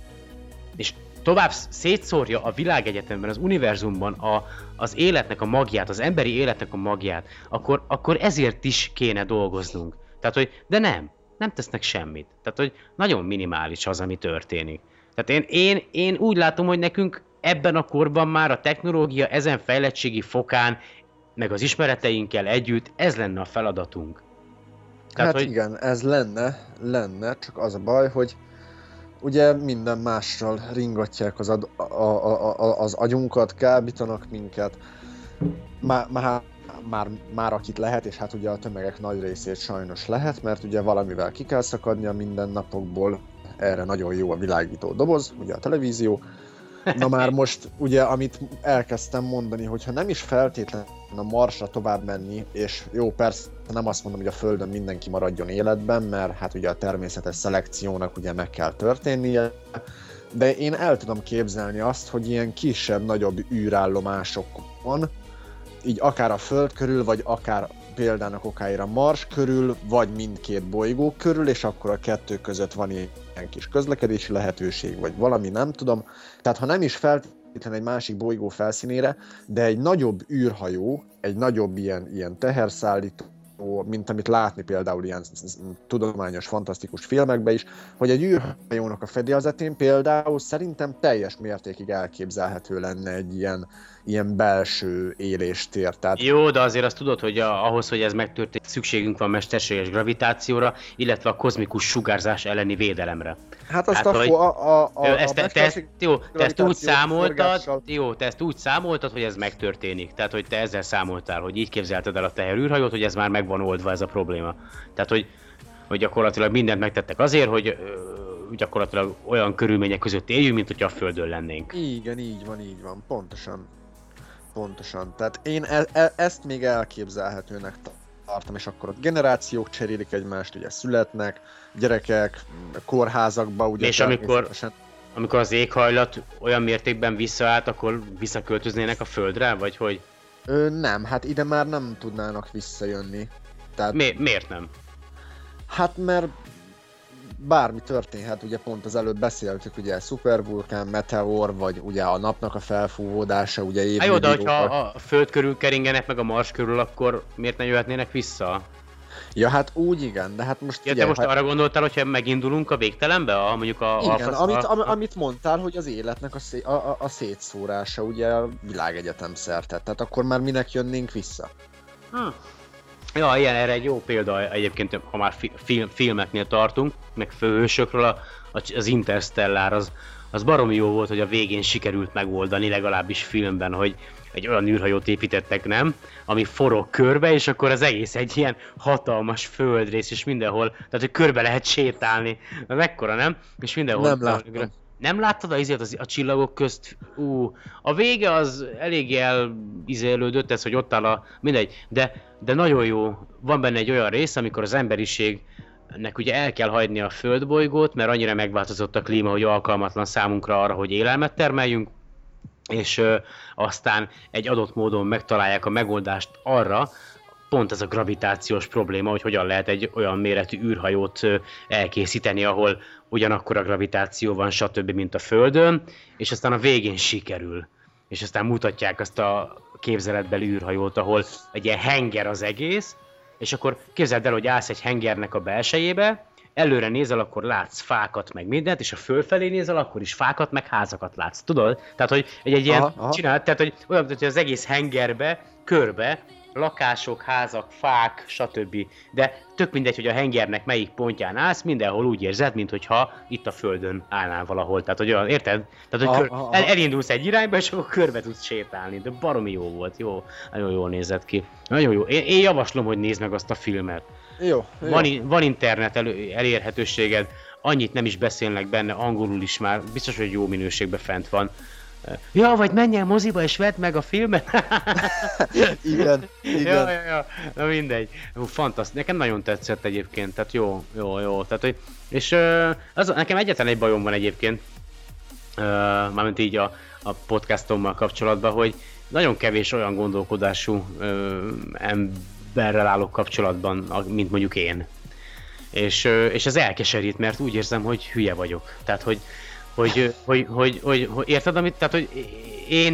És tovább szétszórja a világegyetemben, az univerzumban a, az életnek a magját, az emberi életnek a magját, akkor, akkor ezért is kéne dolgoznunk. Tehát, hogy de nem, nem tesznek semmit. Tehát, hogy nagyon minimális az, ami történik. Tehát én, én, én úgy látom, hogy nekünk ebben a korban már a technológia ezen fejlettségi fokán, meg az ismereteinkkel együtt, ez lenne a feladatunk. Tehát, hát hogy... igen, ez lenne, lenne, csak az a baj, hogy ugye minden mással ringatják az, ad, a, a, a, az agyunkat, kábítanak minket. Már, már már, már akit lehet, és hát ugye a tömegek nagy részét sajnos lehet, mert ugye valamivel ki kell szakadni a mindennapokból, erre nagyon jó a világító doboz, ugye a televízió. Na már most ugye, amit elkezdtem mondani, hogyha nem is feltétlenül a Marsra tovább menni, és jó, persze nem azt mondom, hogy a Földön mindenki maradjon életben, mert hát ugye a természetes szelekciónak ugye meg kell történnie, de én el tudom képzelni azt, hogy ilyen kisebb-nagyobb űrállomásokon, így akár a Föld körül, vagy akár példának okáira Mars körül, vagy mindkét bolygó körül, és akkor a kettő között van ilyen kis közlekedési lehetőség, vagy valami, nem tudom. Tehát ha nem is feltétlenül egy másik bolygó felszínére, de egy nagyobb űrhajó, egy nagyobb ilyen, ilyen teherszállító, mint amit látni például ilyen tudományos, fantasztikus filmekben is, hogy egy űrhajónak a fedélzetén például szerintem teljes mértékig elképzelhető lenne egy ilyen, ilyen belső éléstér. Tehát... Jó, de azért azt tudod, hogy a, ahhoz, hogy ez megtörténik, szükségünk van mesterséges gravitációra, illetve a kozmikus sugárzás elleni védelemre. Hát azt hát, a, hogy... a, a, a, ezt, a te, ezt, jó, te ezt úgy számoltad, jó, te ezt úgy számoltad, hogy ez megtörténik. Tehát, hogy te ezzel számoltál, hogy így képzelted el a teherűrhajót, hogy ez már meg van oldva ez a probléma. Tehát, hogy, hogy gyakorlatilag mindent megtettek azért, hogy gyakorlatilag olyan körülmények között éljünk, mint hogyha a Földön lennénk. Igen, így van, így van, pontosan. Pontosan. Tehát én e- e- ezt még elképzelhetőnek tartom, és akkor ott generációk cserélik egymást, ugye születnek, gyerekek, kórházakba, ugye És amikor, amikor az éghajlat olyan mértékben visszaállt, akkor visszaköltöznének a Földre, vagy hogy? Ö, nem, hát ide már nem tudnának visszajönni. Tehát, Mi, miért nem? Hát mert bármi történhet, ugye pont az előbb beszéltük, ugye szupervulkán, meteor, vagy ugye a napnak a felfúvódása, ugye Hát jó, de hogyha a Föld körül keringenek, meg a Mars körül, akkor miért ne jöhetnének vissza? Ja, hát úgy igen, de hát most Ja, te figyelj, most ha- arra gondoltál, hogyha megindulunk a végtelenbe? A, mondjuk a... Igen, a, amit, a, am, amit mondtál, hogy az életnek a, szé, a, a, a szétszórása, ugye a világegyetem szerte, tehát akkor már minek jönnénk vissza? Hm. Ja, ilyen erre egy jó példa egyébként, ha már fi, film, filmeknél tartunk, meg főhősökről, a, az Interstellar, az, az baromi jó volt, hogy a végén sikerült megoldani, legalábbis filmben, hogy egy olyan űrhajót építettek, nem? Ami forog körbe, és akkor az egész egy ilyen hatalmas földrész, és mindenhol, tehát hogy körbe lehet sétálni. Mekkora, nem? És mindenhol... Nem láttam. Nem láttad a, izét a csillagok közt? Ú, a vége az elég elizélődött, ez, hogy ott áll a... Mindegy, de, de nagyon jó. Van benne egy olyan rész, amikor az emberiségnek ugye el kell hagyni a földbolygót, mert annyira megváltozott a klíma, hogy alkalmatlan számunkra arra, hogy élelmet termeljünk, és ö, aztán egy adott módon megtalálják a megoldást arra, pont ez a gravitációs probléma, hogy hogyan lehet egy olyan méretű űrhajót elkészíteni, ahol ugyanakkor a gravitáció van, stb., mint a Földön, és aztán a végén sikerül. És aztán mutatják azt a képzeletbeli űrhajót, ahol egy ilyen henger az egész, és akkor képzeld el, hogy állsz egy hengernek a belsejébe, előre nézel, akkor látsz fákat, meg mindent, és ha fölfelé nézel, akkor is fákat, meg házakat látsz. Tudod? Tehát, hogy egy, egy ilyen Aha, aha. csinált, tehát, hogy olyan, hogy az egész hengerbe, körbe, lakások, házak, fák, stb. De tök mindegy, hogy a hengernek melyik pontján állsz, mindenhol úgy érzed, mintha itt a földön állnál valahol. Tehát, hogy olyan, érted? Tehát, hogy aha, el, elindulsz egy irányba, és akkor körbe tudsz sétálni. De baromi jó volt, jó. Nagyon jól nézett ki. Nagyon jó. Én, én javaslom, hogy nézd meg azt a filmet. Jó, jó. Van, van internet elő, elérhetőséged, annyit nem is beszélnek benne, angolul is már, biztos, hogy jó minőségben fent van. Ja, vagy menj el moziba és vedd meg a filmet. Igen, igen. Ja, ja, ja. Na mindegy. Fantasztikus. Nekem nagyon tetszett egyébként. Tehát jó, jó, jó. Tehát, hogy, és az, nekem egyetlen egy bajom van egyébként, mármint így a, a podcastommal kapcsolatban, hogy nagyon kevés olyan gondolkodású emberrel állok kapcsolatban, mint mondjuk én. És, és ez elkeserít, mert úgy érzem, hogy hülye vagyok. Tehát, hogy, hogy, hogy, hogy, hogy, hogy érted, amit, tehát, hogy én,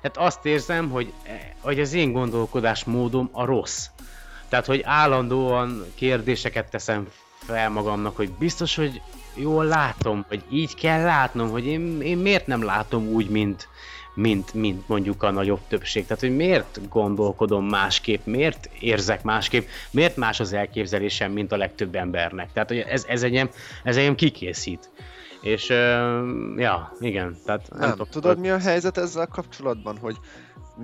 tehát azt érzem, hogy, hogy az én gondolkodásmódom a rossz. Tehát, hogy állandóan kérdéseket teszem fel magamnak, hogy biztos, hogy jól látom, hogy így kell látnom, hogy én, én miért nem látom úgy, mint, mint, mint mondjuk a nagyobb többség. Tehát, hogy miért gondolkodom másképp, miért érzek másképp, miért más az elképzelésem, mint a legtöbb embernek. Tehát, hogy ez, ez engem, ez engem kikészít. És, ja, igen, tehát nem, Nem, tudok- tudod mi a helyzet ezzel kapcsolatban, hogy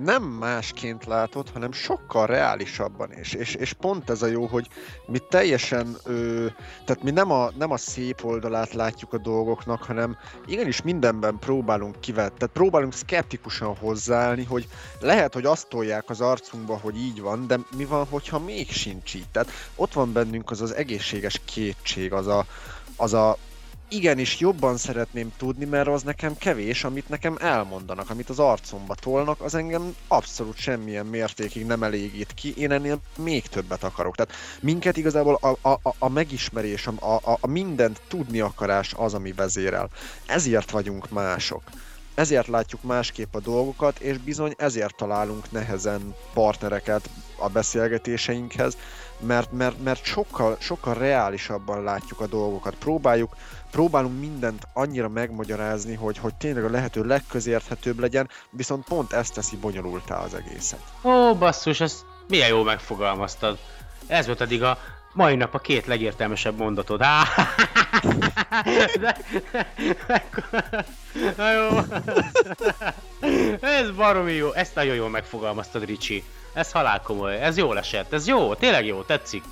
nem másként látod, hanem sokkal reálisabban is. És, és pont ez a jó, hogy mi teljesen, ö, tehát mi nem a, nem a szép oldalát látjuk a dolgoknak, hanem igenis mindenben próbálunk kivett, tehát próbálunk szkeptikusan hozzáállni, hogy lehet, hogy azt tolják az arcunkba, hogy így van, de mi van, hogyha még sincs így? Tehát ott van bennünk az az egészséges kétség, az a, az a igenis jobban szeretném tudni, mert az nekem kevés, amit nekem elmondanak, amit az arcomba tolnak, az engem abszolút semmilyen mértékig nem elégít ki, én ennél még többet akarok. Tehát minket igazából a, a, a- megismerés, a, a, a mindent tudni akarás az, ami vezérel. Ezért vagyunk mások. Ezért látjuk másképp a dolgokat, és bizony ezért találunk nehezen partnereket a beszélgetéseinkhez, mert, mert, mert sokkal, sokkal reálisabban látjuk a dolgokat. Próbáljuk, próbálunk mindent annyira megmagyarázni, hogy, hogy tényleg a lehető legközérthetőbb legyen, viszont pont ezt teszi bonyolultá az egészet. Ó, basszus, ezt milyen jó megfogalmaztad. Ez volt eddig a mai nap a két legértelmesebb mondatod. Há! De, Na jó. Ez baromi jó. Ezt nagyon jól megfogalmaztad, Ricsi. Ez halál komoly. Ez jól esett. Ez jó, tényleg jó, tetszik.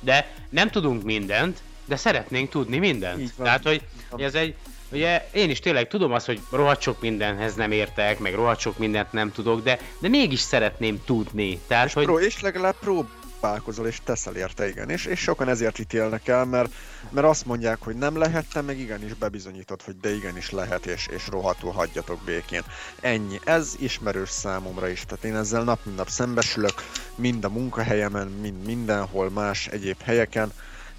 De nem tudunk mindent, de szeretnénk tudni mindent. Így van. Tehát, hogy, ez egy, ugye én is tényleg tudom azt, hogy rohadt sok mindenhez nem értek, meg rohadt sok mindent nem tudok, de, de mégis szeretném tudni. Tehát, És, hogy pró- és legalább próbálkozol és teszel érte, igen. És, és sokan ezért ítélnek el, mert, mert azt mondják, hogy nem lehet, te meg igenis bebizonyítod, hogy de igenis lehet, és, és rohadtul hagyjatok békén. Ennyi. Ez ismerős számomra is. Tehát én ezzel nap mint nap szembesülök, mind a munkahelyemen, mind mindenhol más egyéb helyeken.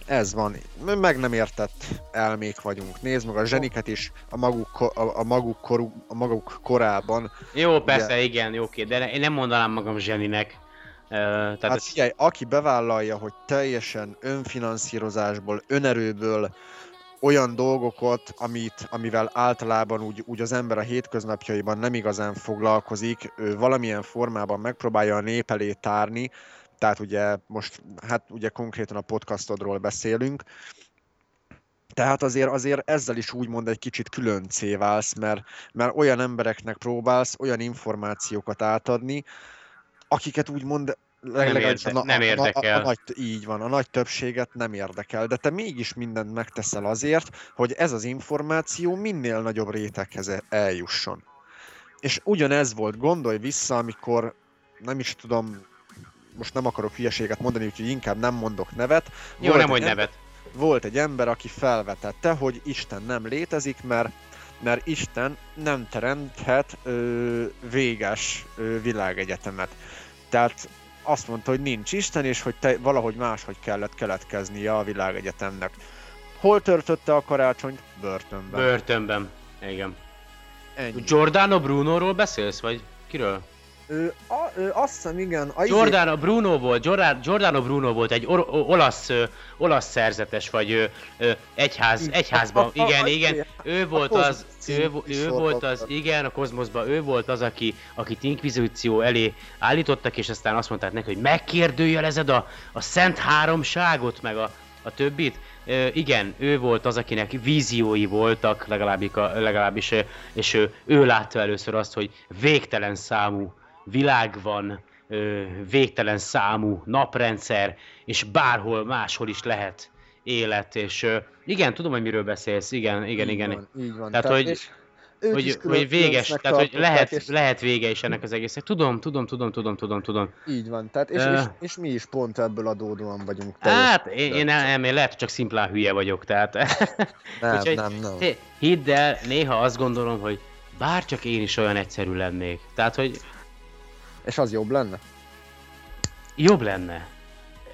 Ez van. Meg nem értett elmék vagyunk. Nézd meg a zseniket is a maguk, a, a maguk, korú, a maguk korában jó, persze, igen, jó, oké, de én nem mondanám magam zseninek. Tehát Hát ez, figyelj, aki bevállalja, hogy teljesen önfinanszírozásból, önerőből olyan dolgokat, amit, amivel általában úgy, úgy az ember a hétköznapjaiban nem igazán foglalkozik, ő valamilyen formában megpróbálja a nép elé tárni, tehát ugye most, hát ugye konkrétan a podcastodról beszélünk, tehát azért, azért ezzel is úgymond egy kicsit különcé válsz, mert, mert olyan embereknek próbálsz olyan információkat átadni, akiket úgymond legalábbis érde- nem a, a, a, érdekel. a, nagy, így van, a nagy többséget nem érdekel, de te mégis mindent megteszel azért, hogy ez az információ minél nagyobb réteghez e- eljusson. És ugyanez volt, gondolj vissza, amikor nem is tudom, most nem akarok hülyeséget mondani, úgyhogy inkább nem mondok nevet. jó, Volt nem ember- nevet. volt egy ember, aki felvetette, hogy Isten nem létezik, mert, mert Isten nem teremthet ö, véges ö, világegyetemet. Tehát azt mondta, hogy nincs Isten, és hogy te, valahogy máshogy kellett keletkeznie a világegyetemnek. Hol törtötte a karácsonyt? Börtönben. Börtönben. Igen. Ennyi. Giordano Brunoról beszélsz, vagy kiről? Ő, a, ő, azt hiszem, igen. A izé- Giordano Bruno volt, Giordano, Giordano Bruno volt egy or, olasz, ö, olasz szerzetes, vagy ö, ö, egyház, egyházban, igen, igen, ő volt az, ő, ő volt az, igen, a kozmoszban, ő volt az, aki, akit inkvizíció elé állítottak, és aztán azt mondták neki, hogy megkérdőjelezed a, a szent háromságot, meg a, a többit. Ö, igen, ő volt az, akinek víziói voltak, legalábbis, legalábbis és ő, ő látta először azt, hogy végtelen számú világ van, végtelen számú naprendszer, és bárhol máshol is lehet élet, és igen, tudom, hogy miről beszélsz, igen, igen, így igen. Van, így van. Tehát, hogy- is Hogy, külön- hogy véges, tehát hogy lehet, és- lehet vége is ennek az egésznek. Tudom, tudom, tudom, tudom, tudom, tudom. Így van, tehát és, Ö. és, és mi is pont ebből adódóan vagyunk. Hát, én, én, hogy csak szimplán hülye vagyok, tehát... Nem, Úgyhogy, nem, nem. Hidd el, néha azt gondolom, hogy bár csak én is olyan egyszerű lennék. Tehát, hogy És az jobb lenne? jobb lenne.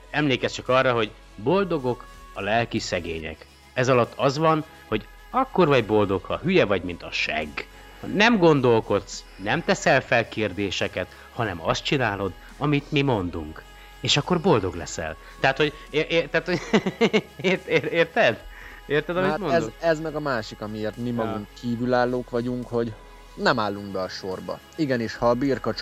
Emlékezz csak arra, hogy boldogok a lelki szegények. Ez alatt az van, hogy akkor vagy boldog, ha hülye vagy, mint a segg. Ha nem gondolkodsz, nem teszel fel kérdéseket, hanem azt csinálod, amit mi mondunk. És akkor boldog leszel. Tehát, hogy... É, é, tehát, hogy ért, ért, érted? Érted, amit Hát mondok? ez, ez meg a másik, amiért mi magunk kívülállók vagyunk, hogy nem állunk be a sorba. Igenis, ha a birka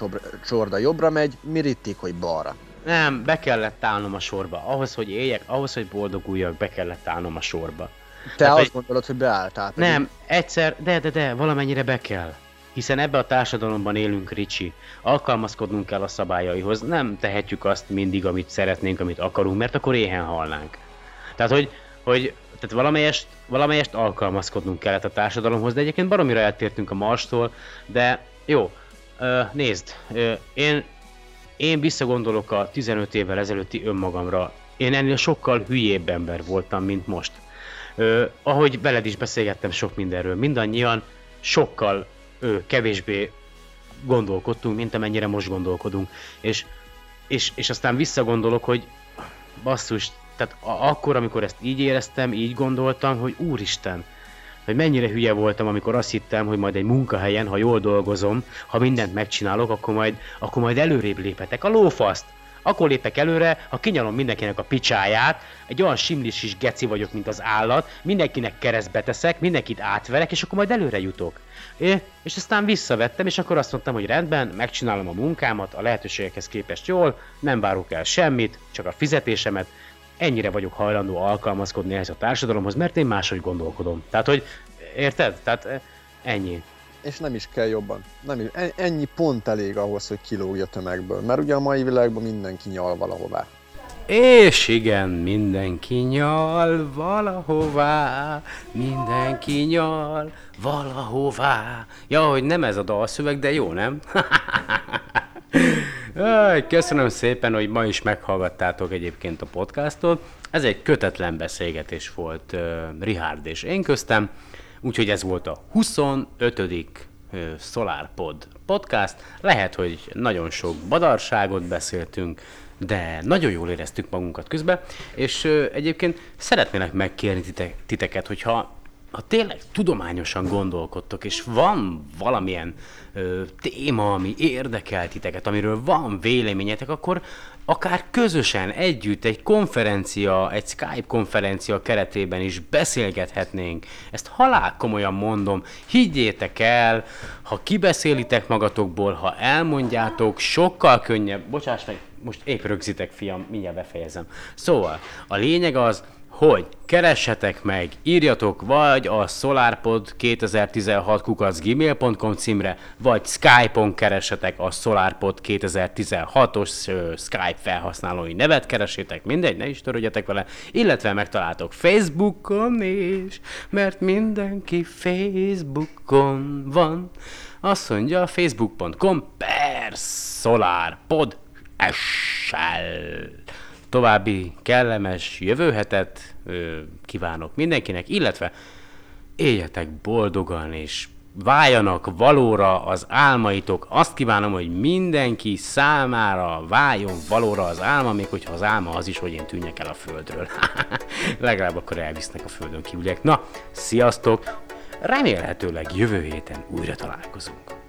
csorda jobbra megy, mi rittik, hogy balra. Nem, be kellett állnom a sorba. Ahhoz, hogy éljek, ahhoz, hogy boldoguljak, be kellett állnom a sorba. Te Hát, azt hogy- gondolod, hogy beálltál. pedig Nem, egyszer, de, de, de, valamennyire be kell. Hiszen ebbe a társadalomban élünk, Ricsi. Alkalmazkodnunk kell a szabályaihoz. Nem tehetjük azt mindig, amit szeretnénk, amit akarunk, mert akkor éhen halnánk. Tehát, hogy, hogy tehát valamelyest, valamelyest alkalmazkodnunk kellett a társadalomhoz, de egyébként baromira eltértünk a Marstól, de jó, nézd, én, én visszagondolok a 15 évvel ezelőtti önmagamra. Én ennél sokkal hülyébb ember voltam, mint most. Ahogy veled is beszélgettem sok mindenről, mindannyian sokkal kevésbé gondolkodtunk, mint amennyire most gondolkodunk. És, és, és aztán visszagondolok, hogy basszus, tehát akkor, amikor ezt így éreztem, így gondoltam, hogy úristen, hogy mennyire hülye voltam, amikor azt hittem, hogy majd egy munkahelyen, ha jól dolgozom, ha mindent megcsinálok, akkor majd, akkor majd előrébb léphetek. A lófaszt! Akkor lépek előre, ha kinyalom mindenkinek a picsáját, egy olyan simlis is geci vagyok, mint az állat, mindenkinek keresztbe teszek, mindenkit átverek, és akkor majd előre jutok. É, és aztán visszavettem, és akkor azt mondtam, hogy rendben, megcsinálom a munkámat, a lehetőségekhez képest jól, nem várok el semmit, csak a fizetésemet, ennyire vagyok hajlandó alkalmazkodni ehhez a társadalomhoz, mert én máshogy gondolkodom. Tehát, hogy érted? Tehát eh, ennyi. És nem is kell jobban. Nem is. En- Ennyi pont elég ahhoz, hogy kilógj a tömegből. Mert ugye a mai világban mindenki nyal valahová. És igen, mindenki nyal valahová, mindenki nyal valahová. Ja, hogy nem ez a dalszöveg, de jó, nem? Köszönöm szépen, hogy ma is meghallgattátok egyébként a podcastot. Ez egy kötetlen beszélgetés volt uh, Richard és én köztem, úgyhogy ez volt a 25. Uh, SolarPod podcast. Lehet, hogy nagyon sok badarságot beszéltünk, de nagyon jól éreztük magunkat közben, és egyébként szeretnélek megkérni titek, titeket, hogyha ha tényleg tudományosan gondolkodtok, és van valamilyen ö, téma, ami érdekel titeket, amiről van véleményetek, akkor akár közösen, együtt, egy konferencia, egy Skype konferencia keretében is beszélgethetnénk. Ezt halál komolyan mondom, higgyétek el, ha kibeszélitek magatokból, ha elmondjátok, sokkal könnyebb, bocsáss meg, most épp rögzitek, fiam, mindjárt befejezem. Szóval, a lényeg az, hogy keressetek meg, írjatok vagy a solarpod 2016 kukacgmail.com címre, vagy Skype-on keressetek a solarpod 2016-os uh, Skype felhasználói nevet keresétek, mindegy, ne is törődjetek vele, illetve megtaláltok Facebookon is, mert mindenki Facebookon van. Azt mondja facebook.com per solarpod essel további kellemes jövő hetet kívánok mindenkinek, illetve éljetek boldogan, és váljanak valóra az álmaitok. Azt kívánom, hogy mindenki számára váljon valóra az álma, még hogyha az álma az is, hogy én tűnjek el a földről. Legalább akkor elvisznek a földön kívüliek. Na, sziasztok! Remélhetőleg jövő héten újra találkozunk.